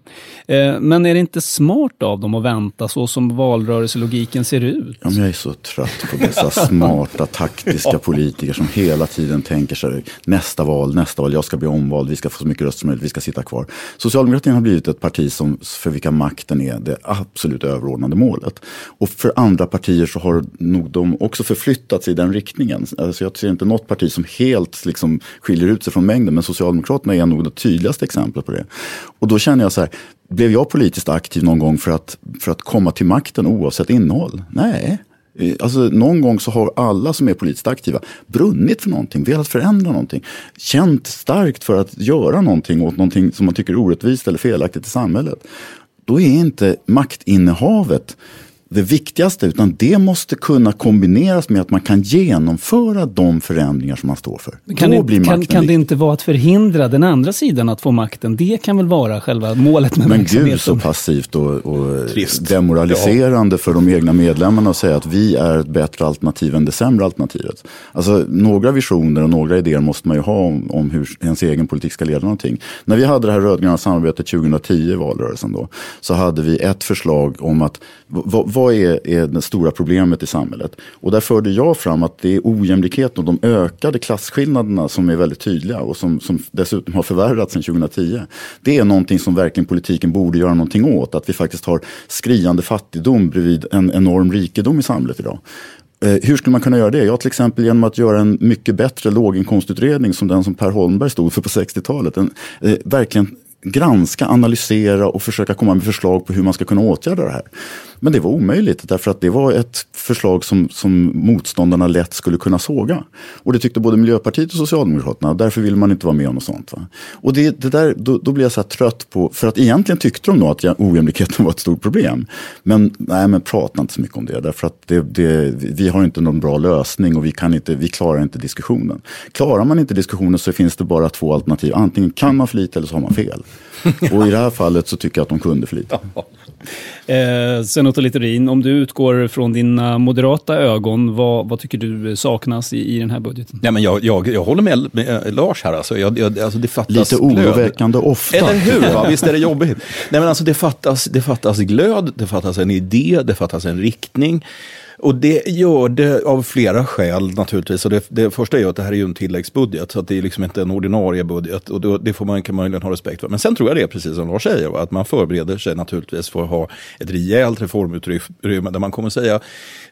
Eh, men är det inte smart av dem att vänta så som valrörelselogiken ser ut? Ja, jag är så trött på dessa smarta taktiska politiker som hela tiden tänker sig nästa val, nästa val, jag ska bli omvald, vi ska få så mycket röster som möjligt, vi ska sitta kvar. Socialdemokratin har blivit ett parti som för vilka makten är det absolut överordnade målet. Och för andra partier så har nog de också förflyttats i den riktningen. Alltså jag ser inte något parti som helt liksom skiljer ut sig från mängden, men Socialdemokraterna är nog det tydligaste exemplet på det. Och då känner jag så här, blev jag politiskt aktiv någon gång för att, för att komma till makten oavsett innehåll? Nej. Alltså, någon gång så har alla som är politiskt aktiva brunnit för någonting, velat förändra någonting. Känt starkt för att göra någonting åt någonting som man tycker är orättvist eller felaktigt i samhället. Då är inte maktinnehavet det viktigaste, utan det måste kunna kombineras med att man kan genomföra de förändringar som man står för. Kan, Då blir kan, kan det inte vara att förhindra den andra sidan att få makten? Det kan väl vara själva målet med Men verksamheten? Men gud så passivt och, och demoraliserande ja. för de egna medlemmarna att säga att vi är ett bättre alternativ än det sämre alternativet. Alltså några visioner och några idéer måste man ju ha om, om hur ens egen politik ska leda någonting. När vi hade det här rödgröna samarbetet 2010 i valrörelsen då, så hade vi ett förslag om att vad, vad är, är det stora problemet i samhället? Och där förde jag fram att det är ojämlikheten och de ökade klasskillnaderna som är väldigt tydliga och som, som dessutom har förvärrats sedan 2010. Det är någonting som verkligen politiken borde göra någonting åt. Att vi faktiskt har skriande fattigdom bredvid en enorm rikedom i samhället idag. Eh, hur skulle man kunna göra det? Ja, till exempel genom att göra en mycket bättre låginkomstutredning som den som Per Holmberg stod för på 60-talet. En, eh, verkligen granska, analysera och försöka komma med förslag på hur man ska kunna åtgärda det här. Men det var omöjligt därför att det var ett förslag som, som motståndarna lätt skulle kunna såga. Och det tyckte både Miljöpartiet och Socialdemokraterna. Därför ville man inte vara med om något sånt. Va? Och det, det där, då, då blev jag så trött på, för att egentligen tyckte de nog att ojämlikheten var ett stort problem. Men nej, men prata inte så mycket om det. Därför att det, det, vi har inte någon bra lösning och vi, kan inte, vi klarar inte diskussionen. Klarar man inte diskussionen så finns det bara två alternativ. Antingen kan man för lite eller så har man fel. Och i det här fallet så tycker jag att de kunde för lite. Eh, Sven-Otto Littorin, om du utgår från dina moderata ögon, vad, vad tycker du saknas i, i den här budgeten? Ja, men jag, jag, jag håller med, med Lars här. Alltså. Jag, jag, alltså det fattas Lite oroväckande glöd. ofta. Eller hur? Va? Visst är det jobbigt? Nej, men alltså, det, fattas, det fattas glöd, det fattas en idé, det fattas en riktning. Och det gör det av flera skäl naturligtvis. Och det, det första är att det här är ju en tilläggsbudget, så att det är liksom inte en ordinarie budget. Och då, det får man, kan man möjligen ha respekt för. Men sen tror jag det är precis som Lars säger, att man förbereder sig naturligtvis för att ha ett rejält reformutrymme där man kommer säga,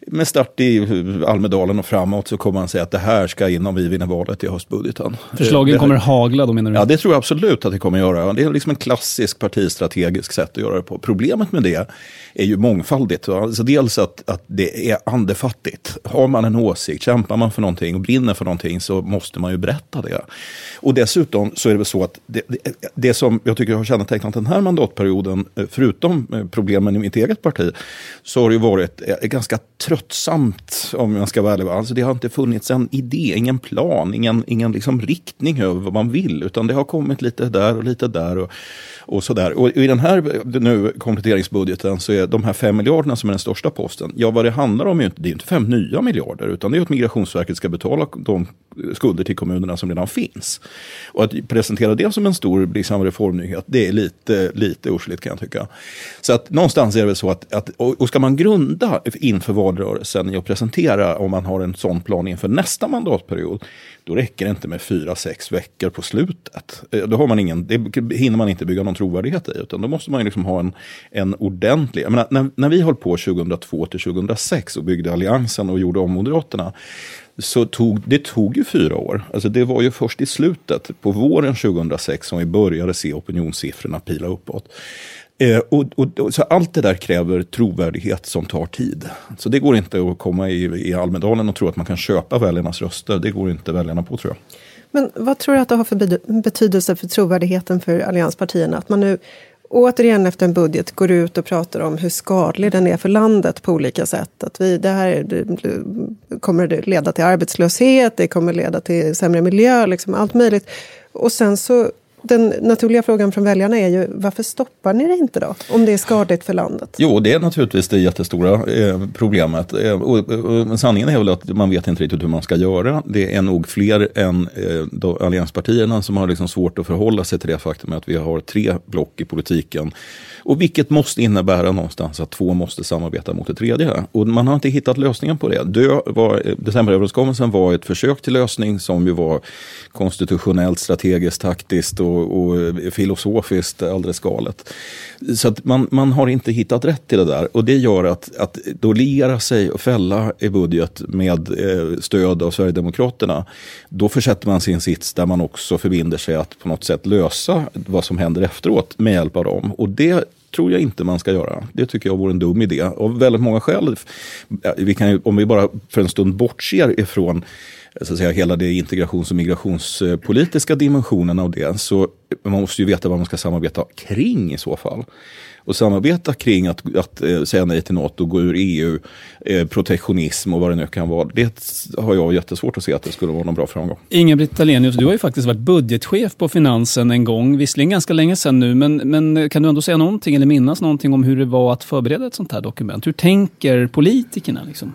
med start i Almedalen och framåt, så kommer man säga att det här ska in om vi vinner valet i höstbudgeten. Förslagen det, kommer hagla då menar du? Ja, det tror jag absolut att det kommer göra. Det är liksom en klassisk partistrategisk sätt att göra det på. Problemet med det är ju mångfaldigt. Alltså dels att, att det är andefattigt. Har man en åsikt, kämpar man för någonting och brinner för någonting så måste man ju berätta det. Och dessutom så är det väl så att det, det, det som jag tycker har kännetecknat den här mandatperioden, eh, förutom eh, problemen i mitt eget parti, så har det ju varit eh, ganska tröttsamt, om jag ska vara ärlig. Alltså det har inte funnits en idé, ingen plan, ingen, ingen liksom riktning över vad man vill, utan det har kommit lite där och lite där. Och, och sådär. Och i den här nu kompletteringsbudgeten så är de här fem miljarderna som är den största posten, ja vad det handlar de är ju inte, det är inte fem nya miljarder, utan det är att Migrationsverket ska betala de skulder till kommunerna som redan finns. Och att presentera det som en stor liksom, reformnyhet, det är lite, lite ursligt kan jag tycka. Så att någonstans är det väl så att, att och ska man grunda inför valrörelsen i att presentera om man har en sån plan inför nästa mandatperiod, då räcker det inte med fyra, sex veckor på slutet. Eh, då har man ingen, det hinner man inte bygga någon trovärdighet i, utan då måste man liksom ha en, en ordentlig... Jag menar, när, när vi höll på 2002 till 2006 och byggde Alliansen och gjorde om Moderaterna, så tog det tog ju fyra år. Alltså det var ju först i slutet, på våren 2006, som vi började se opinionssiffrorna pila uppåt. Eh, och, och, så allt det där kräver trovärdighet som tar tid. Så det går inte att komma i, i Almedalen och tro att man kan köpa väljarnas röster. Det går inte väljarna på tror jag. Men vad tror du att det har för betydelse för trovärdigheten för allianspartierna? Att man nu återigen efter en budget går ut och pratar om hur skadlig den är för landet på olika sätt. Att vi, det här det, kommer det leda till arbetslöshet, det kommer leda till sämre miljö, liksom allt möjligt. Och sen så den naturliga frågan från väljarna är ju varför stoppar ni det inte då? Om det är skadligt för landet? Jo, det är naturligtvis det jättestora eh, problemet. Eh, och, och, sanningen är väl att man vet inte riktigt hur man ska göra. Det är nog fler än eh, allianspartierna som har liksom svårt att förhålla sig till det faktum att vi har tre block i politiken och vilket måste innebära någonstans att två måste samarbeta mot det tredje. Och man har inte hittat lösningen på det. Dö var, decemberöverenskommelsen var ett försök till lösning som ju var konstitutionellt, strategiskt, taktiskt och, och filosofiskt alldeles galet. Så att man, man har inte hittat rätt till det där. Och det gör att, att då liera sig och fälla i budget med eh, stöd av Sverigedemokraterna, då försätter man sig i en sits där man också förbinder sig att på något sätt lösa vad som händer efteråt med hjälp av dem. Och det tror jag inte man ska göra. Det tycker jag vore en dum idé. Av väldigt många skäl. Vi kan ju, om vi bara för en stund bortser ifrån så att säga, hela det integrations och migrationspolitiska dimensionen av det. Så man måste ju veta vad man ska samarbeta kring i så fall och samarbeta kring att, att eh, säga nej till NATO, gå ur EU, eh, protektionism och vad det nu kan vara. Det har jag jättesvårt att se att det skulle vara någon bra framgång. Inga-Britt Ahlenius, du har ju faktiskt varit budgetchef på Finansen en gång, visserligen ganska länge sedan nu, men, men kan du ändå säga någonting eller minnas någonting om hur det var att förbereda ett sånt här dokument? Hur tänker politikerna? Liksom?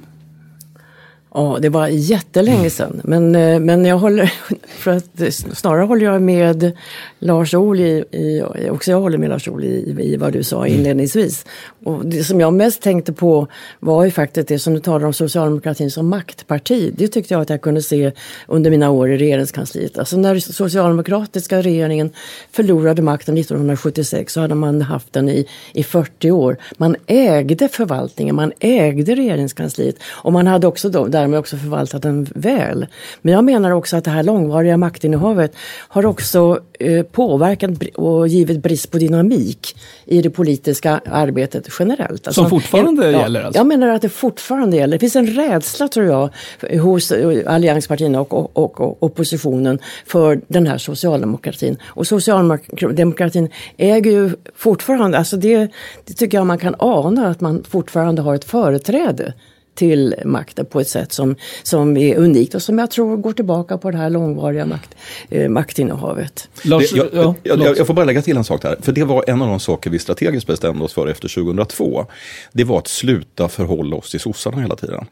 Ja, det var jättelänge sedan. Men, eh, men jag håller, för att, snarare håller jag med Lars Ohly, i, också jag håller med Lars Ohly i, i vad du sa mm. inledningsvis. Och det som jag mest tänkte på var ju faktiskt det som du talar om socialdemokratin som maktparti. Det tyckte jag att jag kunde se under mina år i regeringskansliet. Alltså när socialdemokratiska regeringen förlorade makten 1976 så hade man haft den i, i 40 år. Man ägde förvaltningen, man ägde regeringskansliet och man hade också då, därmed också förvaltat den väl. Men jag menar också att det här långvariga maktinnehavet har också eh, påverkat och givit brist på dynamik i det politiska arbetet generellt. Alltså, Som fortfarande en, gäller? Alltså. Jag menar att det fortfarande gäller. Det finns en rädsla tror jag hos allianspartierna och, och, och, och oppositionen för den här socialdemokratin. Och socialdemokratin äger ju fortfarande, alltså det, det tycker jag man kan ana att man fortfarande har ett företräde till makten på ett sätt som, som är unikt och som jag tror går tillbaka på det här långvariga makt, eh, maktinnehavet. Lars, det, jag, ja, jag, jag, jag, får bara lägga till en sak där, för det var en av de saker vi strategiskt bestämde oss för efter 2002. Det var att sluta förhålla oss till sossarna hela tiden.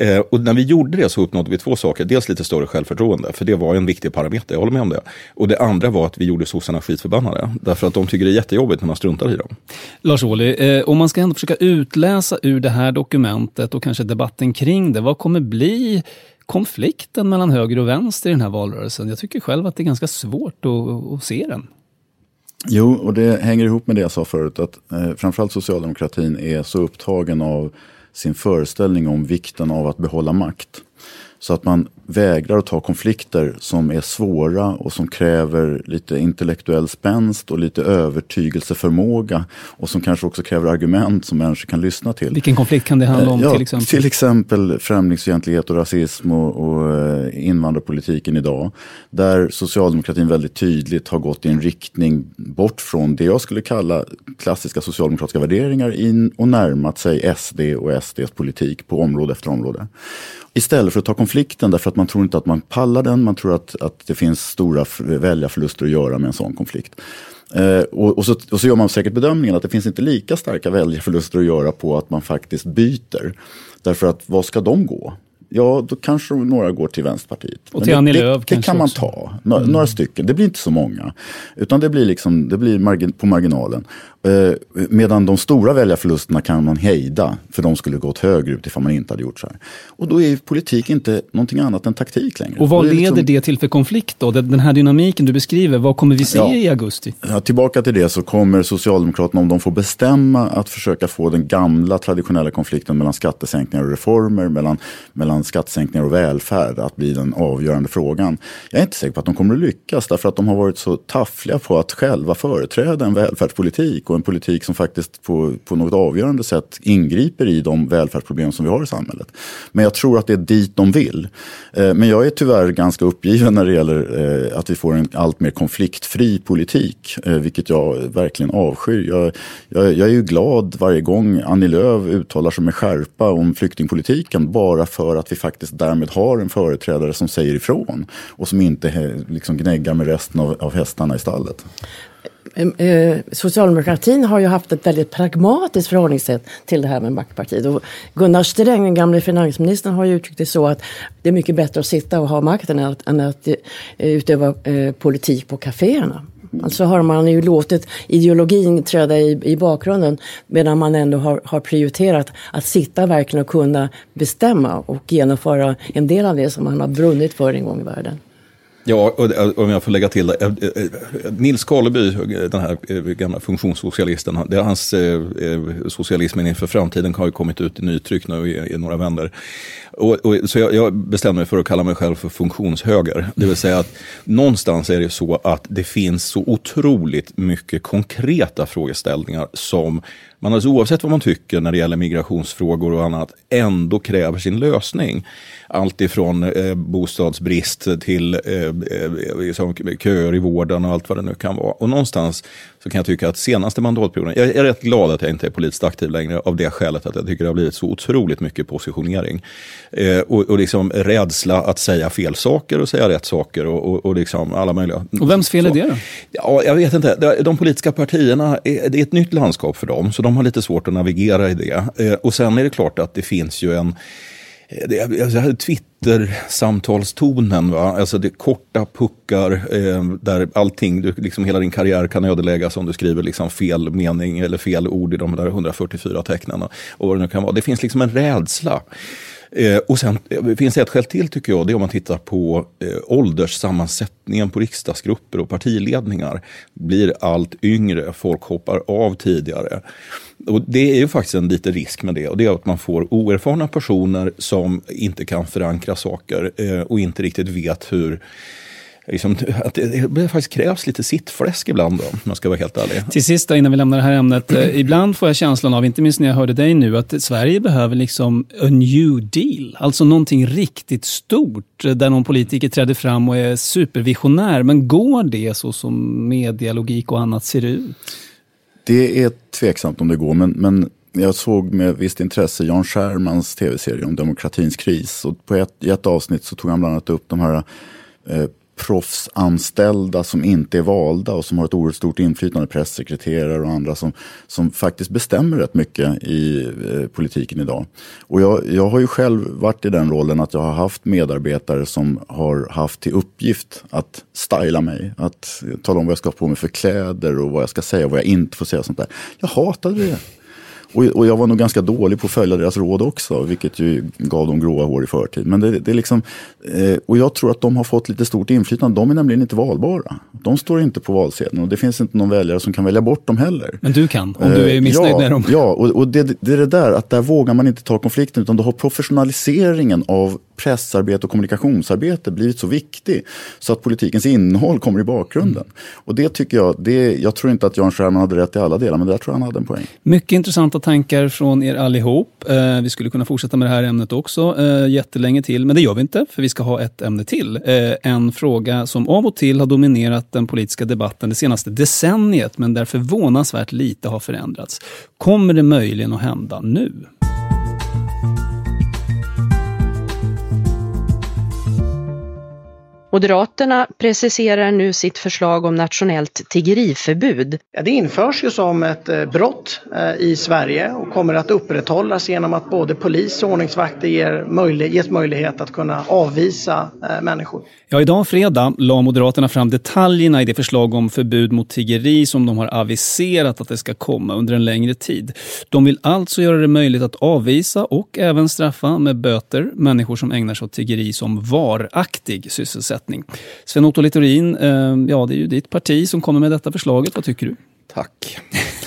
Eh, och när vi gjorde det så uppnådde vi två saker. Dels lite större självförtroende, för det var en viktig parameter, jag håller med om det. Och det andra var att vi gjorde sossarna skitförbannade, därför att de tycker det är jättejobbigt när man struntar i dem. Lars Ohly, eh, om man ska ändå försöka utläsa ur det här dokumentet och kanske debatten kring det, vad kommer bli konflikten mellan höger och vänster i den här valrörelsen? Jag tycker själv att det är ganska svårt att, att se den. Jo, och det hänger ihop med det jag sa förut, att eh, framförallt socialdemokratin är så upptagen av sin föreställning om vikten av att behålla makt. Så att man vägrar att ta konflikter som är svåra och som kräver lite intellektuell spänst och lite övertygelseförmåga och som kanske också kräver argument som människor kan lyssna till. Vilken konflikt kan det handla om ja, till exempel? Till exempel främlingsfientlighet och rasism och, och eh, invandrarpolitiken idag. Där socialdemokratin väldigt tydligt har gått i en riktning bort från det jag skulle kalla klassiska socialdemokratiska värderingar in och närmat sig SD och SDs politik på område efter område. Istället för att ta konflikten därför att man tror inte att man pallar den. Man tror att, att det finns stora väljarförluster att göra med en sån konflikt. Eh, och, och, så, och så gör man säkert bedömningen att det finns inte lika starka väljarförluster att göra på att man faktiskt byter. Därför att vad ska de gå? ja då kanske några går till Vänsterpartiet. Och till Annie Lööf Det, det kan man också. ta, några, mm. några, stycken. Det blir inte så många. Utan det blir, liksom, det blir margin, på marginalen. Eh, medan de stora väljarförlusterna kan man hejda. För de skulle gått högre ut ifall man inte hade gjort så här. Och då är politik inte någonting annat än taktik längre. Och vad det leder liksom... det till för konflikt då? Den här dynamiken du beskriver, vad kommer vi se ja. i augusti? Ja, tillbaka till det så kommer Socialdemokraterna, om de får bestämma, att försöka få den gamla traditionella konflikten mellan skattesänkningar och reformer, mellan, mellan skattesänkningar och välfärd att bli den avgörande frågan. Jag är inte säker på att de kommer att lyckas därför att de har varit så taffliga på att själva företräda en välfärdspolitik och en politik som faktiskt på, på något avgörande sätt ingriper i de välfärdsproblem som vi har i samhället. Men jag tror att det är dit de vill. Eh, men jag är tyvärr ganska uppgiven när det gäller eh, att vi får en allt mer konfliktfri politik, eh, vilket jag verkligen avskyr. Jag, jag, jag är ju glad varje gång Annie Lööf uttalar sig med skärpa om flyktingpolitiken bara för att vi faktiskt därmed har en företrädare som säger ifrån och som inte liksom gnäggar med resten av, av hästarna i stallet. Ehm, eh, socialdemokratin har ju haft ett väldigt pragmatiskt förhållningssätt till det här med maktpartiet. Och Gunnar Sträng, den gamle finansministern, har ju uttryckt det så att det är mycket bättre att sitta och ha makten än att, än att eh, utöva eh, politik på kaféerna. Alltså har man ju låtit ideologin träda i, i bakgrunden medan man ändå har, har prioriterat att sitta verkligen och kunna bestämma och genomföra en del av det som man har brunnit för en gång i världen. Ja, och om jag får lägga till det. Eh, eh, eh, Nils Karleby, den här gamla funktionssocialisten, det är hans socialismen inför framtiden har ju kommit ut i nytryck nu i, i några vändor. Och, och, så jag, jag bestämde mig för att kalla mig själv för funktionshöger. Det vill säga att någonstans är det så att det finns så otroligt mycket konkreta frågeställningar som man alltså oavsett vad man tycker när det gäller migrationsfrågor och annat ändå kräver sin lösning. Allt ifrån eh, bostadsbrist till eh, eh liksom köer i vården och allt vad det nu kan vara. Och någonstans så kan jag tycka att senaste mandatperioden, jag är rätt glad att jag inte är politiskt aktiv längre av det skälet att jag tycker det har blivit så otroligt mycket positionering. Eh, och, och liksom rädsla att säga fel saker och säga rätt saker och, och, och liksom alla möjliga. Och vems fel är det då? Ja, jag vet inte. De politiska partierna, det är ett nytt landskap för dem, så de har lite svårt att navigera i det. Eh, och sen är det klart att det finns ju en alltså, Twitter-samtalstonen, va? alltså det är korta puckar eh, där allting, du, liksom hela din karriär kan ödeläggas om du skriver liksom fel mening eller fel ord i de där 144 tecknen. Och vad det nu kan vara. Det finns liksom en rädsla. Eh, och sen eh, det finns det ett skäl till tycker jag, det är om man tittar på eh, ålderssammansättningen på riksdagsgrupper och partiledningar. Blir allt yngre, folk hoppar av tidigare. Och det är ju faktiskt en liten risk med det och det är att man får oerfarna personer som inte kan förankra saker eh, och inte riktigt vet hur liksom, att det, det faktiskt krävs lite sittfläsk ibland, då, om man ska vara helt ärlig. Till sist, innan vi lämnar det här ämnet. Eh, ibland får jag känslan av, inte minst när jag hörde dig nu, att Sverige behöver liksom a new deal. Alltså någonting riktigt stort, eh, där någon politiker träder fram och är supervisionär. Men går det så som medialogik och annat ser ut? Det är tveksamt om det går, men, men jag såg med visst intresse Jan Schermans tv-serie om demokratins kris. Och på ett, i ett avsnitt så tog han bland annat upp de här eh, proffsanställda som inte är valda och som har ett oerhört stort inflytande, pressekreterare och andra som, som faktiskt bestämmer rätt mycket i eh, politiken idag. Och jag, jag har ju själv varit i den rollen att jag har haft medarbetare som har haft till uppgift att styla mig, att tala om vad jag ska ha på mig för kläder och vad jag ska säga och vad jag inte får säga. Och sånt där. Jag hatade det. Och, och, jag var nog ganska dålig på att följa deras råd också, vilket ju gav dem gråa hår i förtid. Men det, det är liksom, eh, och jag tror att de har fått lite stort inflytande. De är nämligen inte valbara. De står inte på valsedeln och det finns inte någon väljare som kan välja bort dem heller. Men du kan, om du är missnöjd ja, med dem. Ja, och, och det, det är det där att där vågar man inte ta konflikten utan då har professionaliseringen av pressarbete och kommunikationsarbete blivit så viktig så att politikens innehåll kommer i bakgrunden. Mm. Och det tycker jag, det, jag tror inte att Jan Scherman hade rätt i alla delar men där tror jag han hade en poäng. Mycket och tankar från er allihop. Eh, vi skulle kunna fortsätta med det här ämnet också eh, jättelänge till men det gör vi inte för vi ska ha ett ämne till. Eh, en fråga som av och till har dominerat den politiska debatten det senaste decenniet men där förvånansvärt lite har förändrats. Kommer det möjligen att hända nu? Moderaterna preciserar nu sitt förslag om nationellt tiggeriförbud. Ja, det införs ju som ett eh, brott eh, i Sverige och kommer att upprätthållas genom att både polis och ordningsvakter ger möjlig, ges möjlighet att kunna avvisa eh, människor. Ja, idag fredag la Moderaterna fram detaljerna i det förslag om förbud mot tiggeri som de har aviserat att det ska komma under en längre tid. De vill alltså göra det möjligt att avvisa och även straffa med böter människor som ägnar sig åt tiggeri som varaktig sysselsättning sysselsättning. Sven-Otto Littorin, eh, ja det är ju ditt parti som kommer med detta förslaget. Vad tycker du? Tack.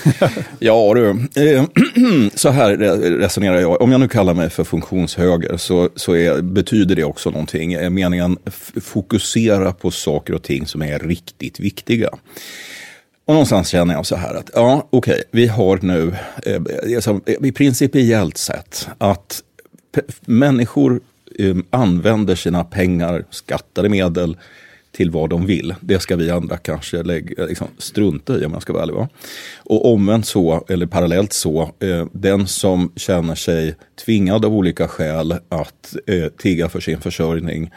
ja du, eh, så här resonerar jag. Om jag nu kallar mig för funktionshöger så, så är, betyder det också någonting. Är meningen fokusera på saker och ting som är riktigt viktiga. Och någonstans känner jag så här att, ja okej, okay, vi har nu, eh, alltså, principiellt sett, att människor Ehm, använder sina pengar, skattade medel, till vad de vill. Det ska vi andra kanske lägga, eh, liksom, strunta i om jag ska vara ärlig. Va? Och omvänt så, eller parallellt så, eh, den som känner sig tvingad av olika skäl att eh, tigga för sin försörjning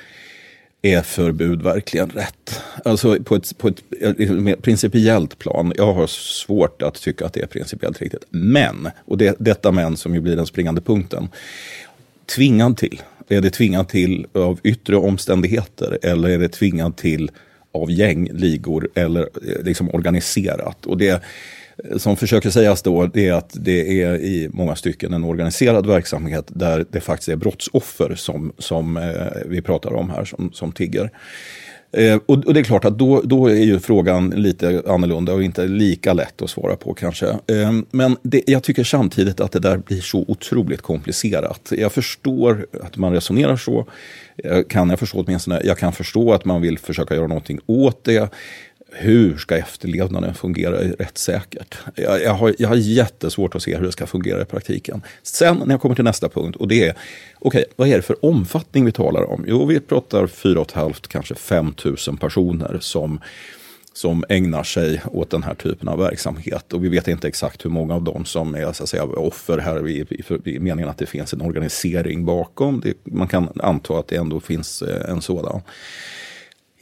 är förbud verkligen rätt? Alltså på ett, på ett eh, liksom principiellt plan, jag har svårt att tycka att det är principiellt riktigt. Men, och det, detta men som ju blir den springande punkten, tvingad till är det tvingat till av yttre omständigheter eller är det tvingat till av gäng, ligor eller eh, liksom organiserat? Och det eh, som försöker sägas då det är att det är i många stycken en organiserad verksamhet där det faktiskt är brottsoffer som, som eh, vi pratar om här som, som tigger. Eh, och, och, det är klart att då, då är ju frågan lite annorlunda och inte lika lätt att svara på kanske. Eh, men det, jag tycker samtidigt att det där blir så otroligt komplicerat. Jag förstår att man resonerar så. Eh, kan jag förstå åtminstone. Jag kan förstå att man vill försöka göra någonting åt det hur ska efterlevnaden fungera rättssäkert? Jag, jag, har, jag har jättesvårt att se hur det ska fungera i praktiken. Sen när jag kommer till nästa punkt och det är, okej, okay, vad är det för omfattning vi talar om? Jo, vi pratar 4 500, kanske 5 000 personer som som ägnar sig åt den här typen av verksamhet. Och vi vet inte exakt hur många av dem som är så att säga, offer här i, i, i meningen att det finns en organisering bakom. Det, man kan anta att det ändå finns eh, en sådan.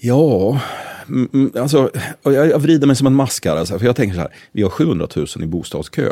Ja, Mm, mm alltså, jag, jag vrider mig som en mask här. Alltså, för jag tänker så här, vi har 700 000 i bostadskö.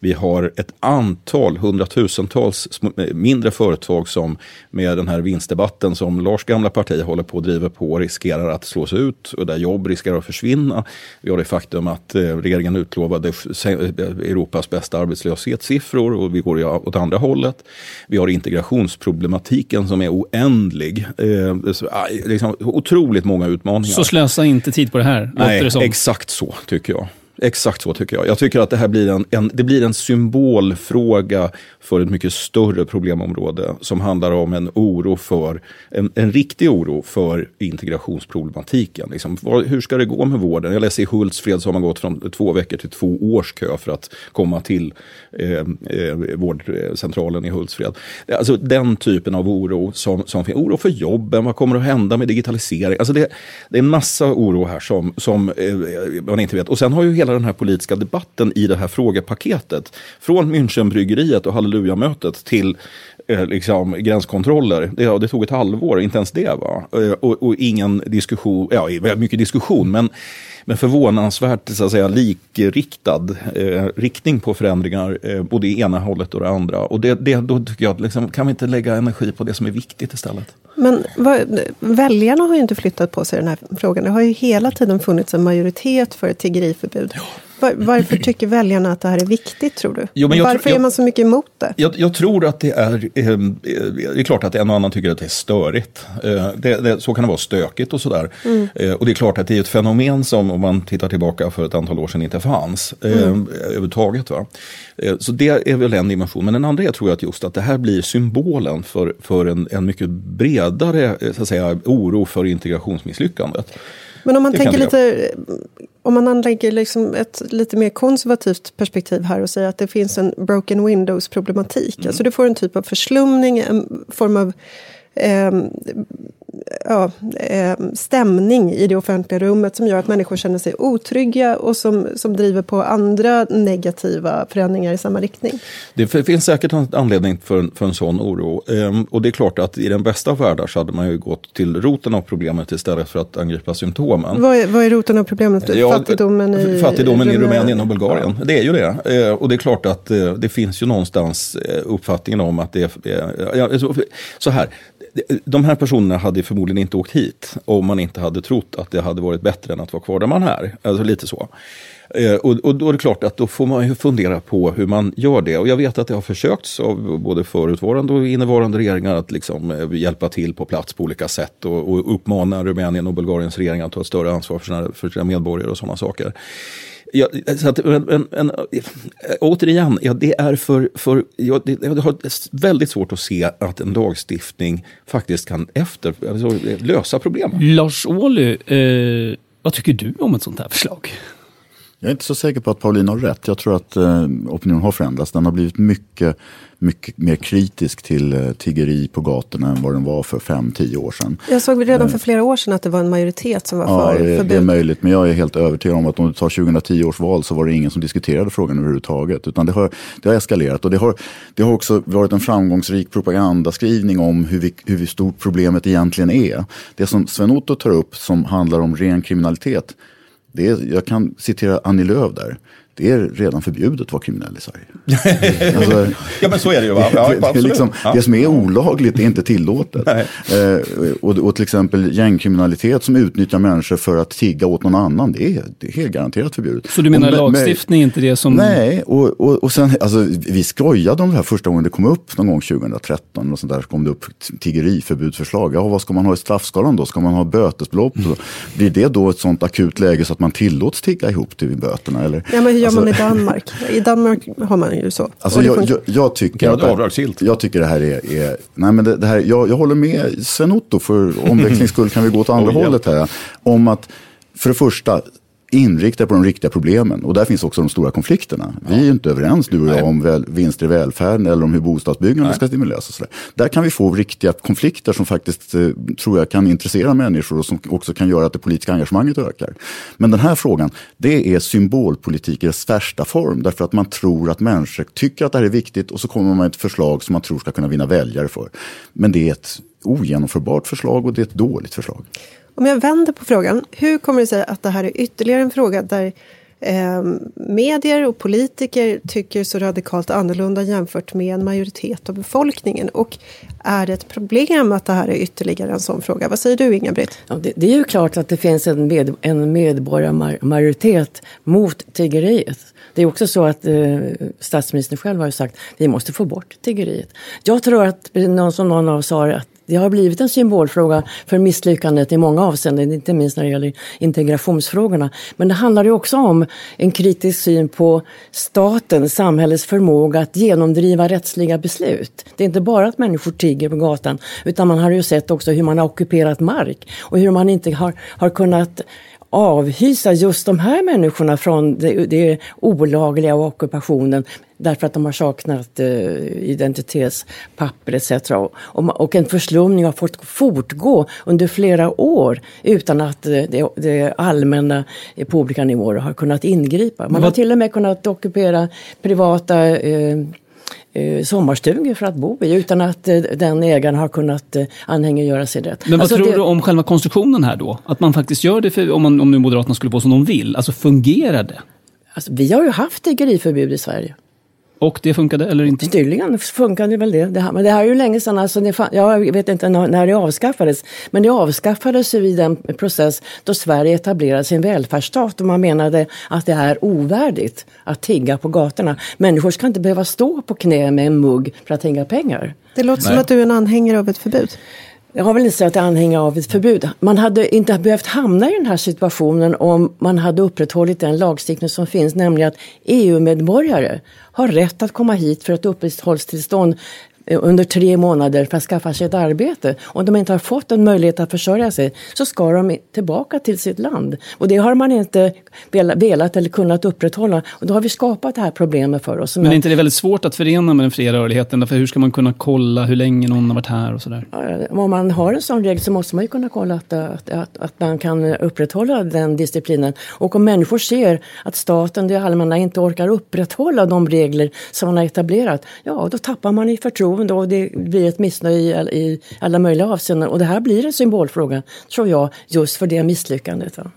Vi har ett antal, hundratusentals eh, mindre företag som med den här vinstdebatten som Lars gamla parti håller på att driva på riskerar att slås ut och där jobb riskerar att försvinna. Vi har det faktum att eh, regeringen utlovade eh, Europas bästa arbetslöshetssiffror och vi går åt andra hållet. Vi har integrationsproblematiken som är oändlig. Eh, så, liksom, otroligt många utmaningar. Så slösa inte tid på det här, Nej, det exakt så tycker jag. Exakt så tycker jag. Jag tycker att det här blir en, en, det blir en symbolfråga för ett mycket större problemområde som handlar om en oro för, en, en riktig oro för integrationsproblematiken. Liksom, var, hur ska det gå med vården? Jag läser i Hultsfred så har man gått från två veckor till två års kö för att komma till eh, eh, vårdcentralen i Hultsfred. Alltså den typen av oro som, som finns. Oro för jobben, vad kommer att hända med digitalisering? Alltså det, det är en massa oro här som, som eh, man inte vet. Och sen har ju hela hela den här politiska debatten i det här frågepaketet. Från Münchenbryggeriet och Hallelujamötet till eh, liksom, gränskontroller. Det, det, tog ett halvår, inte ens det. Va? Eh, och, och, ingen diskussion, ja mycket diskussion, men men förvånansvärt så att säga, likriktad eh, riktning på förändringar, eh, både i ena hållet och det andra. Och det, det, då tycker jag, liksom, kan vi inte lägga energi på det som är viktigt istället? Men vad, väljarna har ju inte flyttat på sig den här frågan. Det har ju hela tiden funnits en majoritet för ett tiggeriförbud. Ja. Var, varför tycker väljarna att det här är viktigt tror du? Jo, varför jag, är man så mycket emot det? Jag, jag tror att det är, eh, det är klart att en och annan tycker att det är störigt. Eh, det, det, så kan det vara stökigt och sådär. Mm. Eh, och det är klart att det är ett fenomen som om man tittar tillbaka för ett antal år sedan inte fanns eh, mm. överhuvudtaget. Va? Eh, så det är väl en dimension. Men den andra är tror jag att just att det här blir symbolen för, för en, en mycket bredare eh, så att säga, oro för integrationsmisslyckandet. Men om man det tänker lite, om man anlägger liksom ett lite mer konservativt perspektiv här och säger att det finns en broken windows problematik. Mm. Alltså du får en typ av förslumning, en form av eh, ja, eh, stämning i det offentliga rummet som gör att människor känner sig otrygga och som, som driver på andra negativa förändringar i samma riktning. Det finns säkert en anledning för, för en sån oro. Ehm, och det är klart att i den bästa av världar så hade man ju gått till roten av problemet istället för att angripa symptomen. Vad är, vad är roten av problemet? Ja, fattigdomen i, fattigdomen i Rumänien och Bulgarien. Ja. Det är ju det. Ehm, och det är klart att eh, det finns ju någonstans eh, uppfattningen om att det är... Så här, de här personerna hade förmodligen inte åkt hit om man inte hade trott att det hade varit bättre än att vara kvar där man är. Alltså lite så. Eh, och, och, då är det klart att då får man ju fundera på hur man gör det. Och jag vet att det har försökts av både förutvarande och innevarande regeringar att liksom eh, hjälpa till på plats på olika sätt och, och uppmana Rumänien och Bulgariens regeringar att ta ett större ansvar för sina, för sina medborgare och sådana saker. Ja, så att, men, men, men, eh, återigen, ja, det är för, för ja, det, jag har väldigt svårt att se att en lagstiftning faktiskt kan efter, alltså, lösa problemen. Lars Ohly, eh, vad tycker du om ett sånt här förslag? Jag är inte så säker på att Pauline har rätt. Jag tror att eh, opinionen har förändrats. Den har blivit mycket, mycket mer kritisk till eh, tiggeri på gatorna än vad den var för fem, tio år sedan. Jag såg redan för flera år sedan att det var en majoritet som var ja, för förbud. Det är möjligt, men jag är helt övertygad om att om du tar 2010 års val så var det ingen som diskuterade frågan överhuvudtaget. Utan det har, det har eskalerat och det har, det har också varit en framgångsrik propagandaskrivning om hur, vi, hur stort problemet egentligen är. Det som Sven-Otto tar upp som handlar om ren kriminalitet det är, jag kan citera Annie Lööf där det är redan förbjudet att vara kriminell i Sverige. alltså, ja men så är det ju. Va? Ja, det, det, liksom, ja. det som är olagligt är inte tillåtet. Eh, och, och till exempel gängkriminalitet som utnyttjar människor för att tigga åt någon annan, det är, det är helt garanterat förbjudet. Så du menar och, lagstiftning är inte det som... Nej, och, och, och sen, alltså, vi skojade om det här första gången det kom upp någon gång 2013. Och sånt där, så kom det upp tiggeriförbudsförslag. Ja, vad ska man ha i straffskalan då? Ska man ha bötesbelopp? Mm. Blir det då ett sånt akut läge så att man tillåts tigga ihop till böterna? Eller? Ja, men gör alltså, man i Danmark? I Danmark har man ju så. Alltså jag, jag, jag, tycker, att, jag tycker det här är, är nej men det, det, här, jag, jag håller med Sven-Otto för omväxlings skull kan vi gå åt andra oh, hållet här. Om att för det första, inrikta på de riktiga problemen. Och där finns också de stora konflikterna. Vi är ju inte överens du och jag om väl, vinster i välfärden eller om hur bostadsbyggandet ska stimuleras. Och så där. där kan vi få riktiga konflikter som faktiskt eh, tror jag kan intressera människor och som också kan göra att det politiska engagemanget ökar. Men den här frågan, det är symbolpolitik i dess värsta form. Därför att man tror att människor tycker att det här är viktigt och så kommer man med ett förslag som man tror ska kunna vinna väljare för. Men det är ett ogenomförbart förslag och det är ett dåligt förslag. Om jag vänder på frågan, hur kommer det sig att det här är ytterligare en fråga där eh, medier och politiker tycker så radikalt annorlunda jämfört med en majoritet av befolkningen? Och är det ett problem att det här är ytterligare en sån fråga? Vad säger du Inga-Britt? Ja, det, det, är ju klart att det finns en, med, en medborgarmajoritet mot tiggeriet. Det är också så att eh, statsministern själv har sagt att vi måste få bort tiggeriet. Jag tror att, någon som någon av oss sa, att det har blivit en symbolfråga för misslyckandet i många avseenden, inte minst när det gäller integrationsfrågorna. Men det handlar ju också om en kritisk syn på staten, samhällets förmåga att genomdriva rättsliga beslut. Det är inte bara att människor tigger på gatan, utan man har ju sett också hur man har ockuperat mark och hur man inte har, har kunnat avhysa just de här människorna från det, det olagliga och ockupationen därför att de har saknat eh, identitetspapper etc. Och, och en förslumning har fått fortgå under flera år utan att eh, det, det allmänna på olika nivåer har kunnat ingripa. Man har till och med kunnat ockupera privata eh, eh, sommarstugor för att bo i utan att eh, den ägaren har kunnat eh, anhängiggöra sig rätt. Men vad Alltså, tror det- du om själva konstruktionen här då? Att man faktiskt gör det, för, om, man, om nu Moderaterna skulle få som de vill. Alltså fungerar det? Alltså, vi har ju haft tiggeriförbud i Sverige. Och det funkade eller inte? Tydligen funkade väl det. det här, men det här är ju länge sedan, alltså det, fan- jag vet inte när det avskaffades. Men det avskaffades ju i den process då Sverige etablerade sin välfärdsstat och man menade att det är ovärdigt att tigga på gatorna. Människor ska inte behöva stå på knä med en mugg för att tigga pengar. Det låter som att du är en anhängare av ett förbud. Jag har väl inte sagt att jag är anhängare av ett förbud. Man hade inte behövt hamna i den här situationen om man hade upprätthållit den lagstiftning som finns, nämligen att EU-medborgare har rätt att komma hit för ett uppehållstillstånd under tre månader för att skaffa sig ett arbete. Om de inte har fått en möjlighet att försörja sig så ska de tillbaka till sitt land. Och det har man inte vel- velat eller kunnat upprätthålla. Och då har vi skapat det här problemet för oss. Men är inte det väldigt svårt att förena med den fria rörligheten? För hur ska man kunna kolla hur länge någon har varit här och sådär? Eh, Om man har en sån regel så måste man ju kunna kolla att, att, att, att man kan upprätthålla den disciplinen. Och om människor ser att staten, det allmänna, inte orkar upprätthålla de regler som man har etablerat, ja då tappar man i förtroende och det blir ett missnöje i, all- i alla möjliga avseenden. Och det här blir en symbolfråga, tror jag, just för det misslyckandet. Va?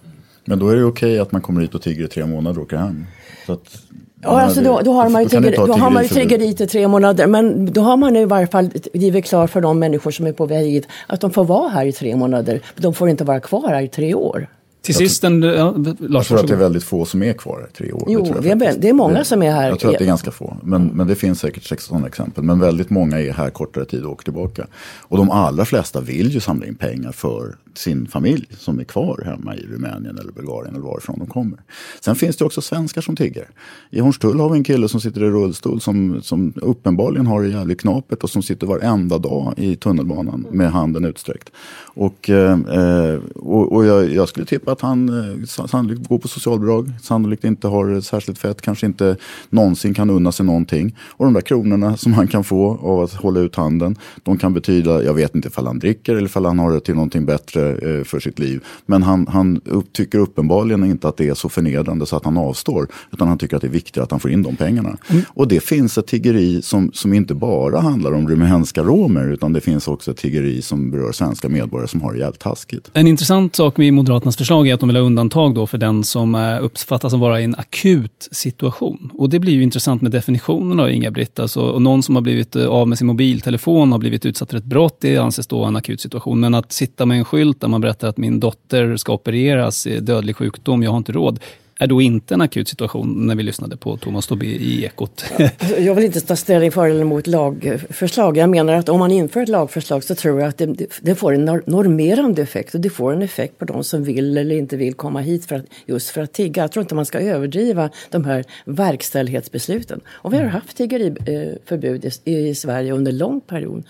Men då är det okej att man kommer hit och tigger i tre månader och åker hem. Så att, Ja, alltså då, då har man ju, tiggeri, då har man ju tiggeriförbud. tiggerit i tre månader. Men då har man i varje fall givit klar för de människor som är på väg hit att de får vara här i tre månader. De får inte vara kvar här i tre år. Till sist en... Ja, Jag Lars, tror att det är väldigt få som är kvar i tre år. Jo, det, tror jag det är många som är här. Jag tror att det är ganska få. Men, men det finns säkert sex sådana exempel. Men väldigt många är här kortare tid och åker tillbaka. Och de allra flesta vill ju samla in pengar för sin familj som är kvar hemma i Rumänien eller Bulgarien eller varifrån de kommer. Sen finns det också svenskar som tigger. I Hornstull har vi en kille som sitter i rullstol som, som uppenbarligen har det jävligt knapert och som sitter varenda dag i tunnelbanan med handen utsträckt. Och, eh, eh, och, och jag, jag skulle tippa att han eh, sa- sannolikt går på socialbidrag, sannolikt inte har särskilt fett, kanske inte någonsin kan unna sig någonting. Och de där kronorna som han kan få av att hålla ut handen, de kan betyda, jag vet inte ifall han dricker eller ifall han har det till någonting bättre eh, för sitt liv. Men han, han upp, tycker uppenbarligen inte att det är så förnedrande så att han avstår, utan han tycker att det är viktigare att han får in de pengarna. Och det finns ett tiggeri som, som inte bara handlar om rumänska romer, utan det finns också ett tiggeri som berör svenska medborgare som har det jävligt taskigt. En intressant sak med Moderaternas förslag är att de vill ha undantag då för den som eh, uppfattas som vara i en akut situation. Och det blir ju intressant med definitionen av Inga-Britt. Alltså, någon som har blivit eh, av med sin mobiltelefon har blivit utsatt för ett brott, det anses då en akut situation. Men att sitta med en skylt där man berättar att min dotter ska opereras, i dödlig sjukdom, jag har inte råd, är då inte en akut situation när vi lyssnade på Thomas Tobé i Ekot. Alltså, Jag vill inte ta ställning för eller emot lagförslag. Jag menar att om man inför ett lagförslag så tror jag att det, det får en nor- normerande effekt och det får en effekt på de som vill eller inte vill komma hit för att, just för att tigga. Jag tror inte man ska överdriva de här verkställighetsbesluten. Och vi har haft tiggeriförbud i, i Sverige under lång period.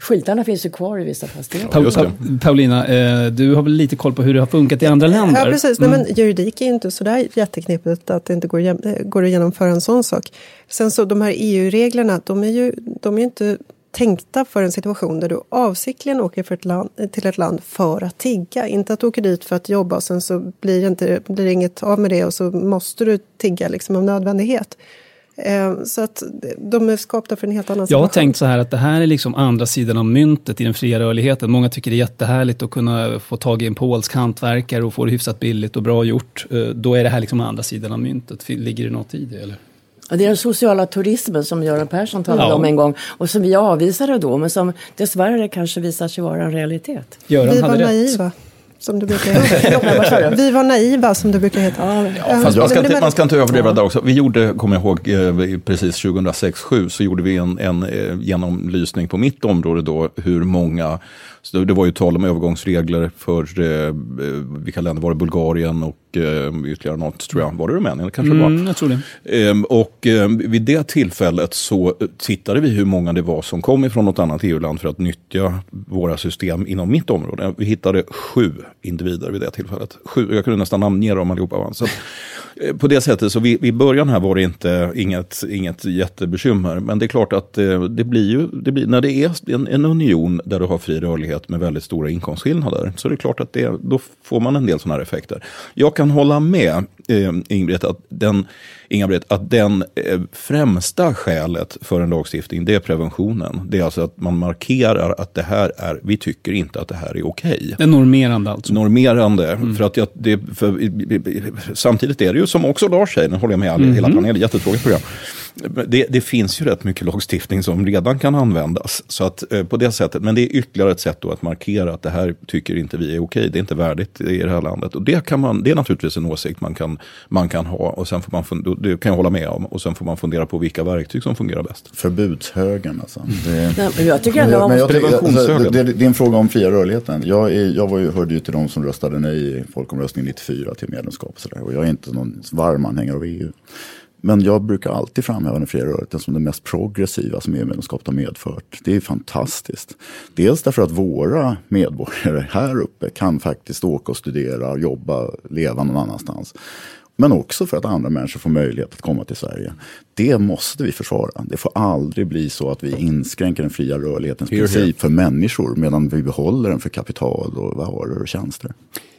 Skyltarna finns ju kvar i vissa fastigheter. Paul, Pa- Paulina, eh, du har väl lite koll på hur det har funkat i andra länder? Ja, precis. Mm. Nej, men juridik är ju inte sådär jätteknepigt att det inte går, går att genomföra en sån sak. Sen så de här EU-reglerna, de är ju de är inte tänkta för en situation där du avsiktligen åker för ett land, till ett land för att tigga. Inte att du åker dit för att jobba och sen så blir det, inte, blir det inget av med det och så måste du tigga liksom av nödvändighet. Eh, så att de är skapta för en helt annan Jag situation. har tänkt så här att det här är liksom andra sidan av myntet i den fria rörligheten. Många tycker det är jättehärligt att kunna få tag i en polsk hantverkare och få det hyfsat billigt och bra gjort. Eh, Då är det här liksom andra sidan av myntet. Ligger det något i det? Eller? Det är den sociala turismen som Göran Persson talade Ja. om en gång och som vi avvisade då men som dessvärre kanske visar sig vara en realitet. Göran Vi var hade rätt. naiva. Som det brukar heta. Vi var naiva som det brukar heta. Ja, fast man, ska inte, man ska inte överdriva där också. Vi gjorde, kommer jag ihåg, eh, precis 2006-2007 så gjorde vi en, en eh, genomlysning på mitt område då hur många, så det var ju tal om övergångsregler för, eh, vilka länder var det, Bulgarien och eh, ytterligare något, tror jag. Var det Rumänien? Kanske Mm, det var. jag tror det. Ehm, Och eh, vid det tillfället så tittade vi hur många det var som kom ifrån något annat EU-land för att nyttja våra system inom mitt område. Vi hittade sju individer vid det tillfället. Sju, jag kunde nästan namnge dem allihopa. va. Så, eh, på det sättet, så vid, vid början här var det inte inget, inget jättebekymmer. Men det är klart att eh, det blir ju, det blir, när det är en, en union där du har fri rörlighet med väldigt stora inkomstskillnader. Så är det klart att det, då får man en del sådana här effekter. Jag kan hålla med eh, Ingrid att den, Inga-Britt, att den eh, främsta skälet för en lagstiftning, det är preventionen. Det är alltså att man markerar att det här är, vi tycker inte att det här är okej. Det är normerande alltså. Normerande. För att jag, det, för, samtidigt är det ju som också Lars säger, nu håller jag med all, hela panelen, jättetråkigt program. Det, det finns ju rätt mycket lagstiftning som redan kan användas. Så att, eh, på det sättet, men det är ytterligare ett sätt då att markera att det här tycker inte vi är okej. Det är inte värdigt i det här landet. Och det, kan man, det är naturligtvis en åsikt man kan, man kan ha. Och sen får man, fund- det kan jag hålla med om. Och sen får man fundera på vilka verktyg som fungerar bäst. Förbudshögern alltså. Det, Nej, men jag tycker ändå man alltså, Preventionshögern. det, det, det är en fråga om fria rörligheten. Jag, är, jag var ju, hörde ju till de som röstade nej i folkomröstningen 94 till medlemskap. Och, så där. och jag är inte någon varm anhängare av EU. Men jag brukar alltid framhäva den fria rörligheten som det mest progressiva som EU-medlemskapet har medfört. Det är fantastiskt. Dels därför att våra medborgare här uppe kan faktiskt åka och studera, jobba, leva någon annanstans. Men också för att andra människor får möjlighet att komma till Sverige. Det måste vi försvara. Det får aldrig bli så att vi inskränker den fria rörlighetens princip för människor medan vi behåller den för kapital och varor och tjänster.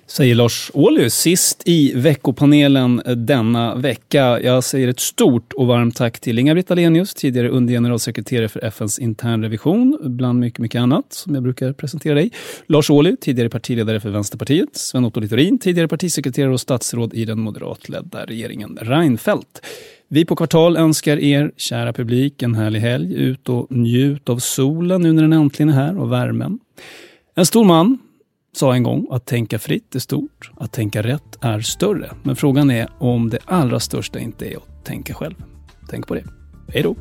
Säger Lars Ohly, sist i veckopanelen denna vecka. Jag säger ett stort och varmt tack till Inga-Britt Ahlenius, tidigare undergeneralsekreterare för FNs internrevision, bland mycket, mycket annat som jag brukar presentera dig. Lars Ohly, tidigare partiledare för Vänsterpartiet. Sven-Otto Littorin, tidigare partisekreterare och statsråd i den moderatledda regeringen Reinfeldt. Vi på Kvartal önskar er, kära publik, en härlig helg. Ut och njut av solen nu när den äntligen är här och värmen. En stor man sa en gång att tänka fritt är stort, att tänka rätt är större. Men frågan är om det allra största inte är att tänka själv. Tänk på det. Hej då!